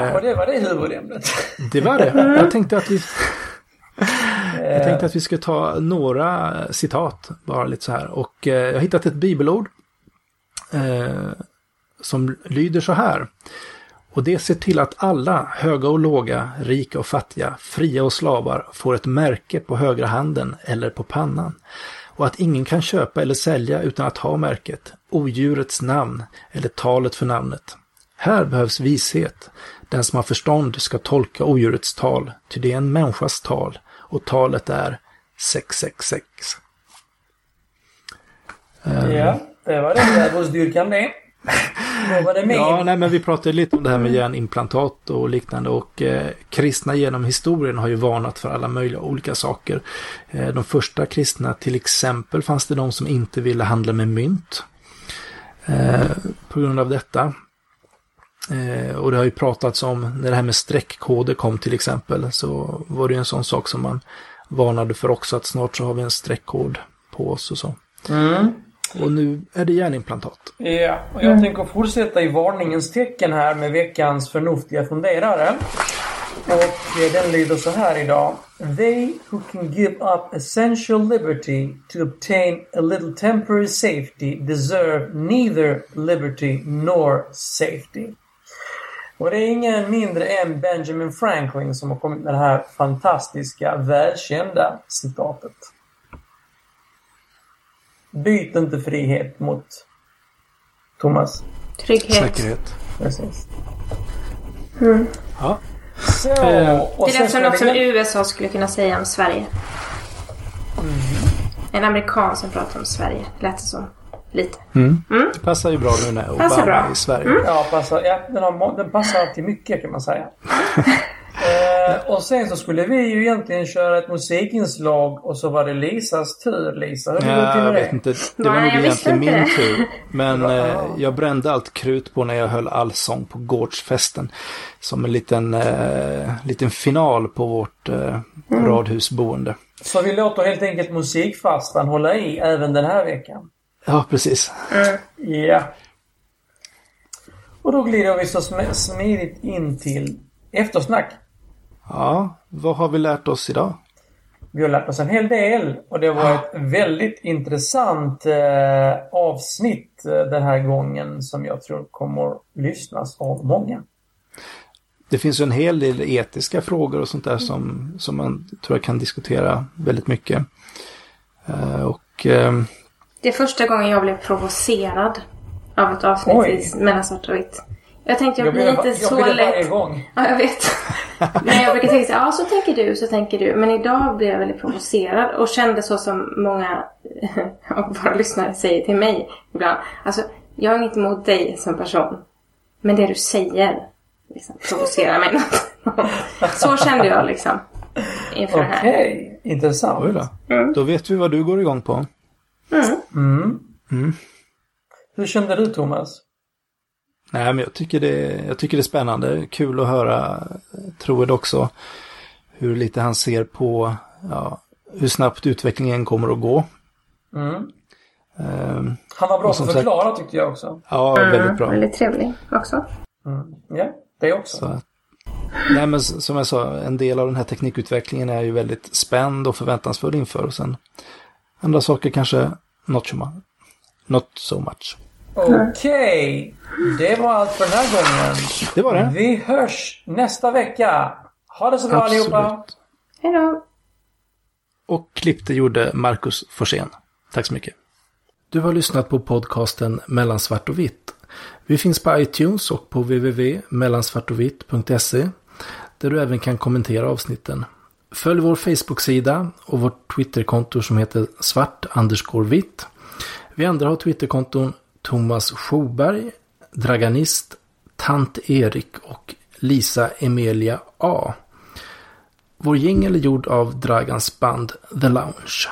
Ja, och det var det huvudämnet. Det var det. Jag tänkte att vi... Jag tänkte att vi ska ta några citat, bara lite så här. Och eh, jag har hittat ett bibelord eh, som lyder så här. Och det ser till att alla, höga och låga, rika och fattiga, fria och slavar, får ett märke på högra handen eller på pannan. Och att ingen kan köpa eller sälja utan att ha märket, odjurets namn eller talet för namnet. Här behövs vishet. Den som har förstånd ska tolka odjurets tal, ty det är en människas tal och talet är 666. Ja, det var den djävulsdyrkan det. Vad var det? Ja, nej, men vi pratade lite om det här med hjärnimplantat och liknande och eh, kristna genom historien har ju varnat för alla möjliga olika saker. Eh, de första kristna, till exempel, fanns det de som inte ville handla med mynt. Eh, på grund av detta. Eh, och det har ju pratats om när det här med streckkoder kom till exempel så var det ju en sån sak som man varnade för också att snart så har vi en streckkod på oss och så. Mm. Och nu är det hjärnimplantat. Ja, och jag mm. tänker fortsätta i varningens tecken här med veckans förnuftiga funderare. Och eh, den lyder så här idag. They who can give up essential liberty to obtain a little temporary safety deserve neither liberty nor safety. Och det är ingen mindre än Benjamin Franklin som har kommit med det här fantastiska, välkända citatet. Byt inte frihet mot Thomas. Trygghet. Säkerhet. Precis. Ja. Så, Eh, och Det lät som något som vi- USA skulle kunna säga om Sverige. En amerikan som pratar om Sverige. Lät det som. Lite. Det passar ju bra nu när Obama Passar bra. är i Sverige. Ja, passar, ja den, har, den passar till mycket kan man säga. eh, och sen så skulle vi ju egentligen köra ett musikinslag och så var det Lisas tur. Lisa, hur Ja, det jag vet det? inte. Det var Nej, nog egentligen min det. tur. Men eh, jag brände allt krut på när jag höll allsång på gårdsfesten. Som en liten, eh, liten final på vårt eh, Mm. radhusboende. Så vi låter helt enkelt musikfastan hålla i även den här veckan. Ja, precis. Ja. Och då glider vi så sm- smidigt in till eftersnack. Ja, vad har vi lärt oss idag? Vi har lärt oss en hel del och det var ett väldigt intressant eh, avsnitt eh, den här gången som jag tror kommer lyssnas av många. Det finns ju en hel del etiska frågor och sånt där som, som man tror jag kan diskutera väldigt mycket. Eh, och eh, Det är första gången jag blev provocerad av ett avsnitt Oj. i mellan svart och vitt. Jag tänkte jag, Jag blir inte jag så det lätt. varje gång. Ja, jag vet. Men jag brukar tänka så här, ja så tänker du, så tänker du. Men idag blev jag väldigt provocerad och kände så som många av våra lyssnare säger till mig ibland. Alltså, jag har inget emot dig som person. Men det du säger liksom, provocerar mig något. Så kände jag liksom. Inför det här. Okej, intressant. då. Då vet vi vad du går igång på. Mm. Mm. Hur kände du Thomas? Nej, men jag tycker, det, jag tycker det är spännande. Kul att höra Troed också. Hur lite han ser på ja, hur snabbt utvecklingen kommer att gå. Mm. Ehm, Han var bra på som att sagt- förklara tyckte jag också. ja, väldigt bra. Väldigt trevlig också. Mm. Ja, det också. Så, nej, men som jag sa, en del av den här teknikutvecklingen är ju väldigt spänd och förväntansfull inför. Och sen andra saker kanske not so much. Not so much. Okej, det var allt för den här gången. Det var det. Vi hörs nästa vecka. Ha det så bra allihopa. Absolut. Hej då! Och klippte gjorde Marcus Forsén. Tack så mycket. Du har lyssnat på podcasten Mellan svart och vitt. Vi finns på iTunes och på www.mellansvartovitt.se där du även kan kommentera avsnitten. Följ vår Facebook-sida och vårt Twitterkonto som heter svart vitt. Vi andra har Twitterkonton Thomas Schoberg, Draganist, Tant Erik och Lisa Emilia A. Vår jingel är gjord av Dragans band The Lounge.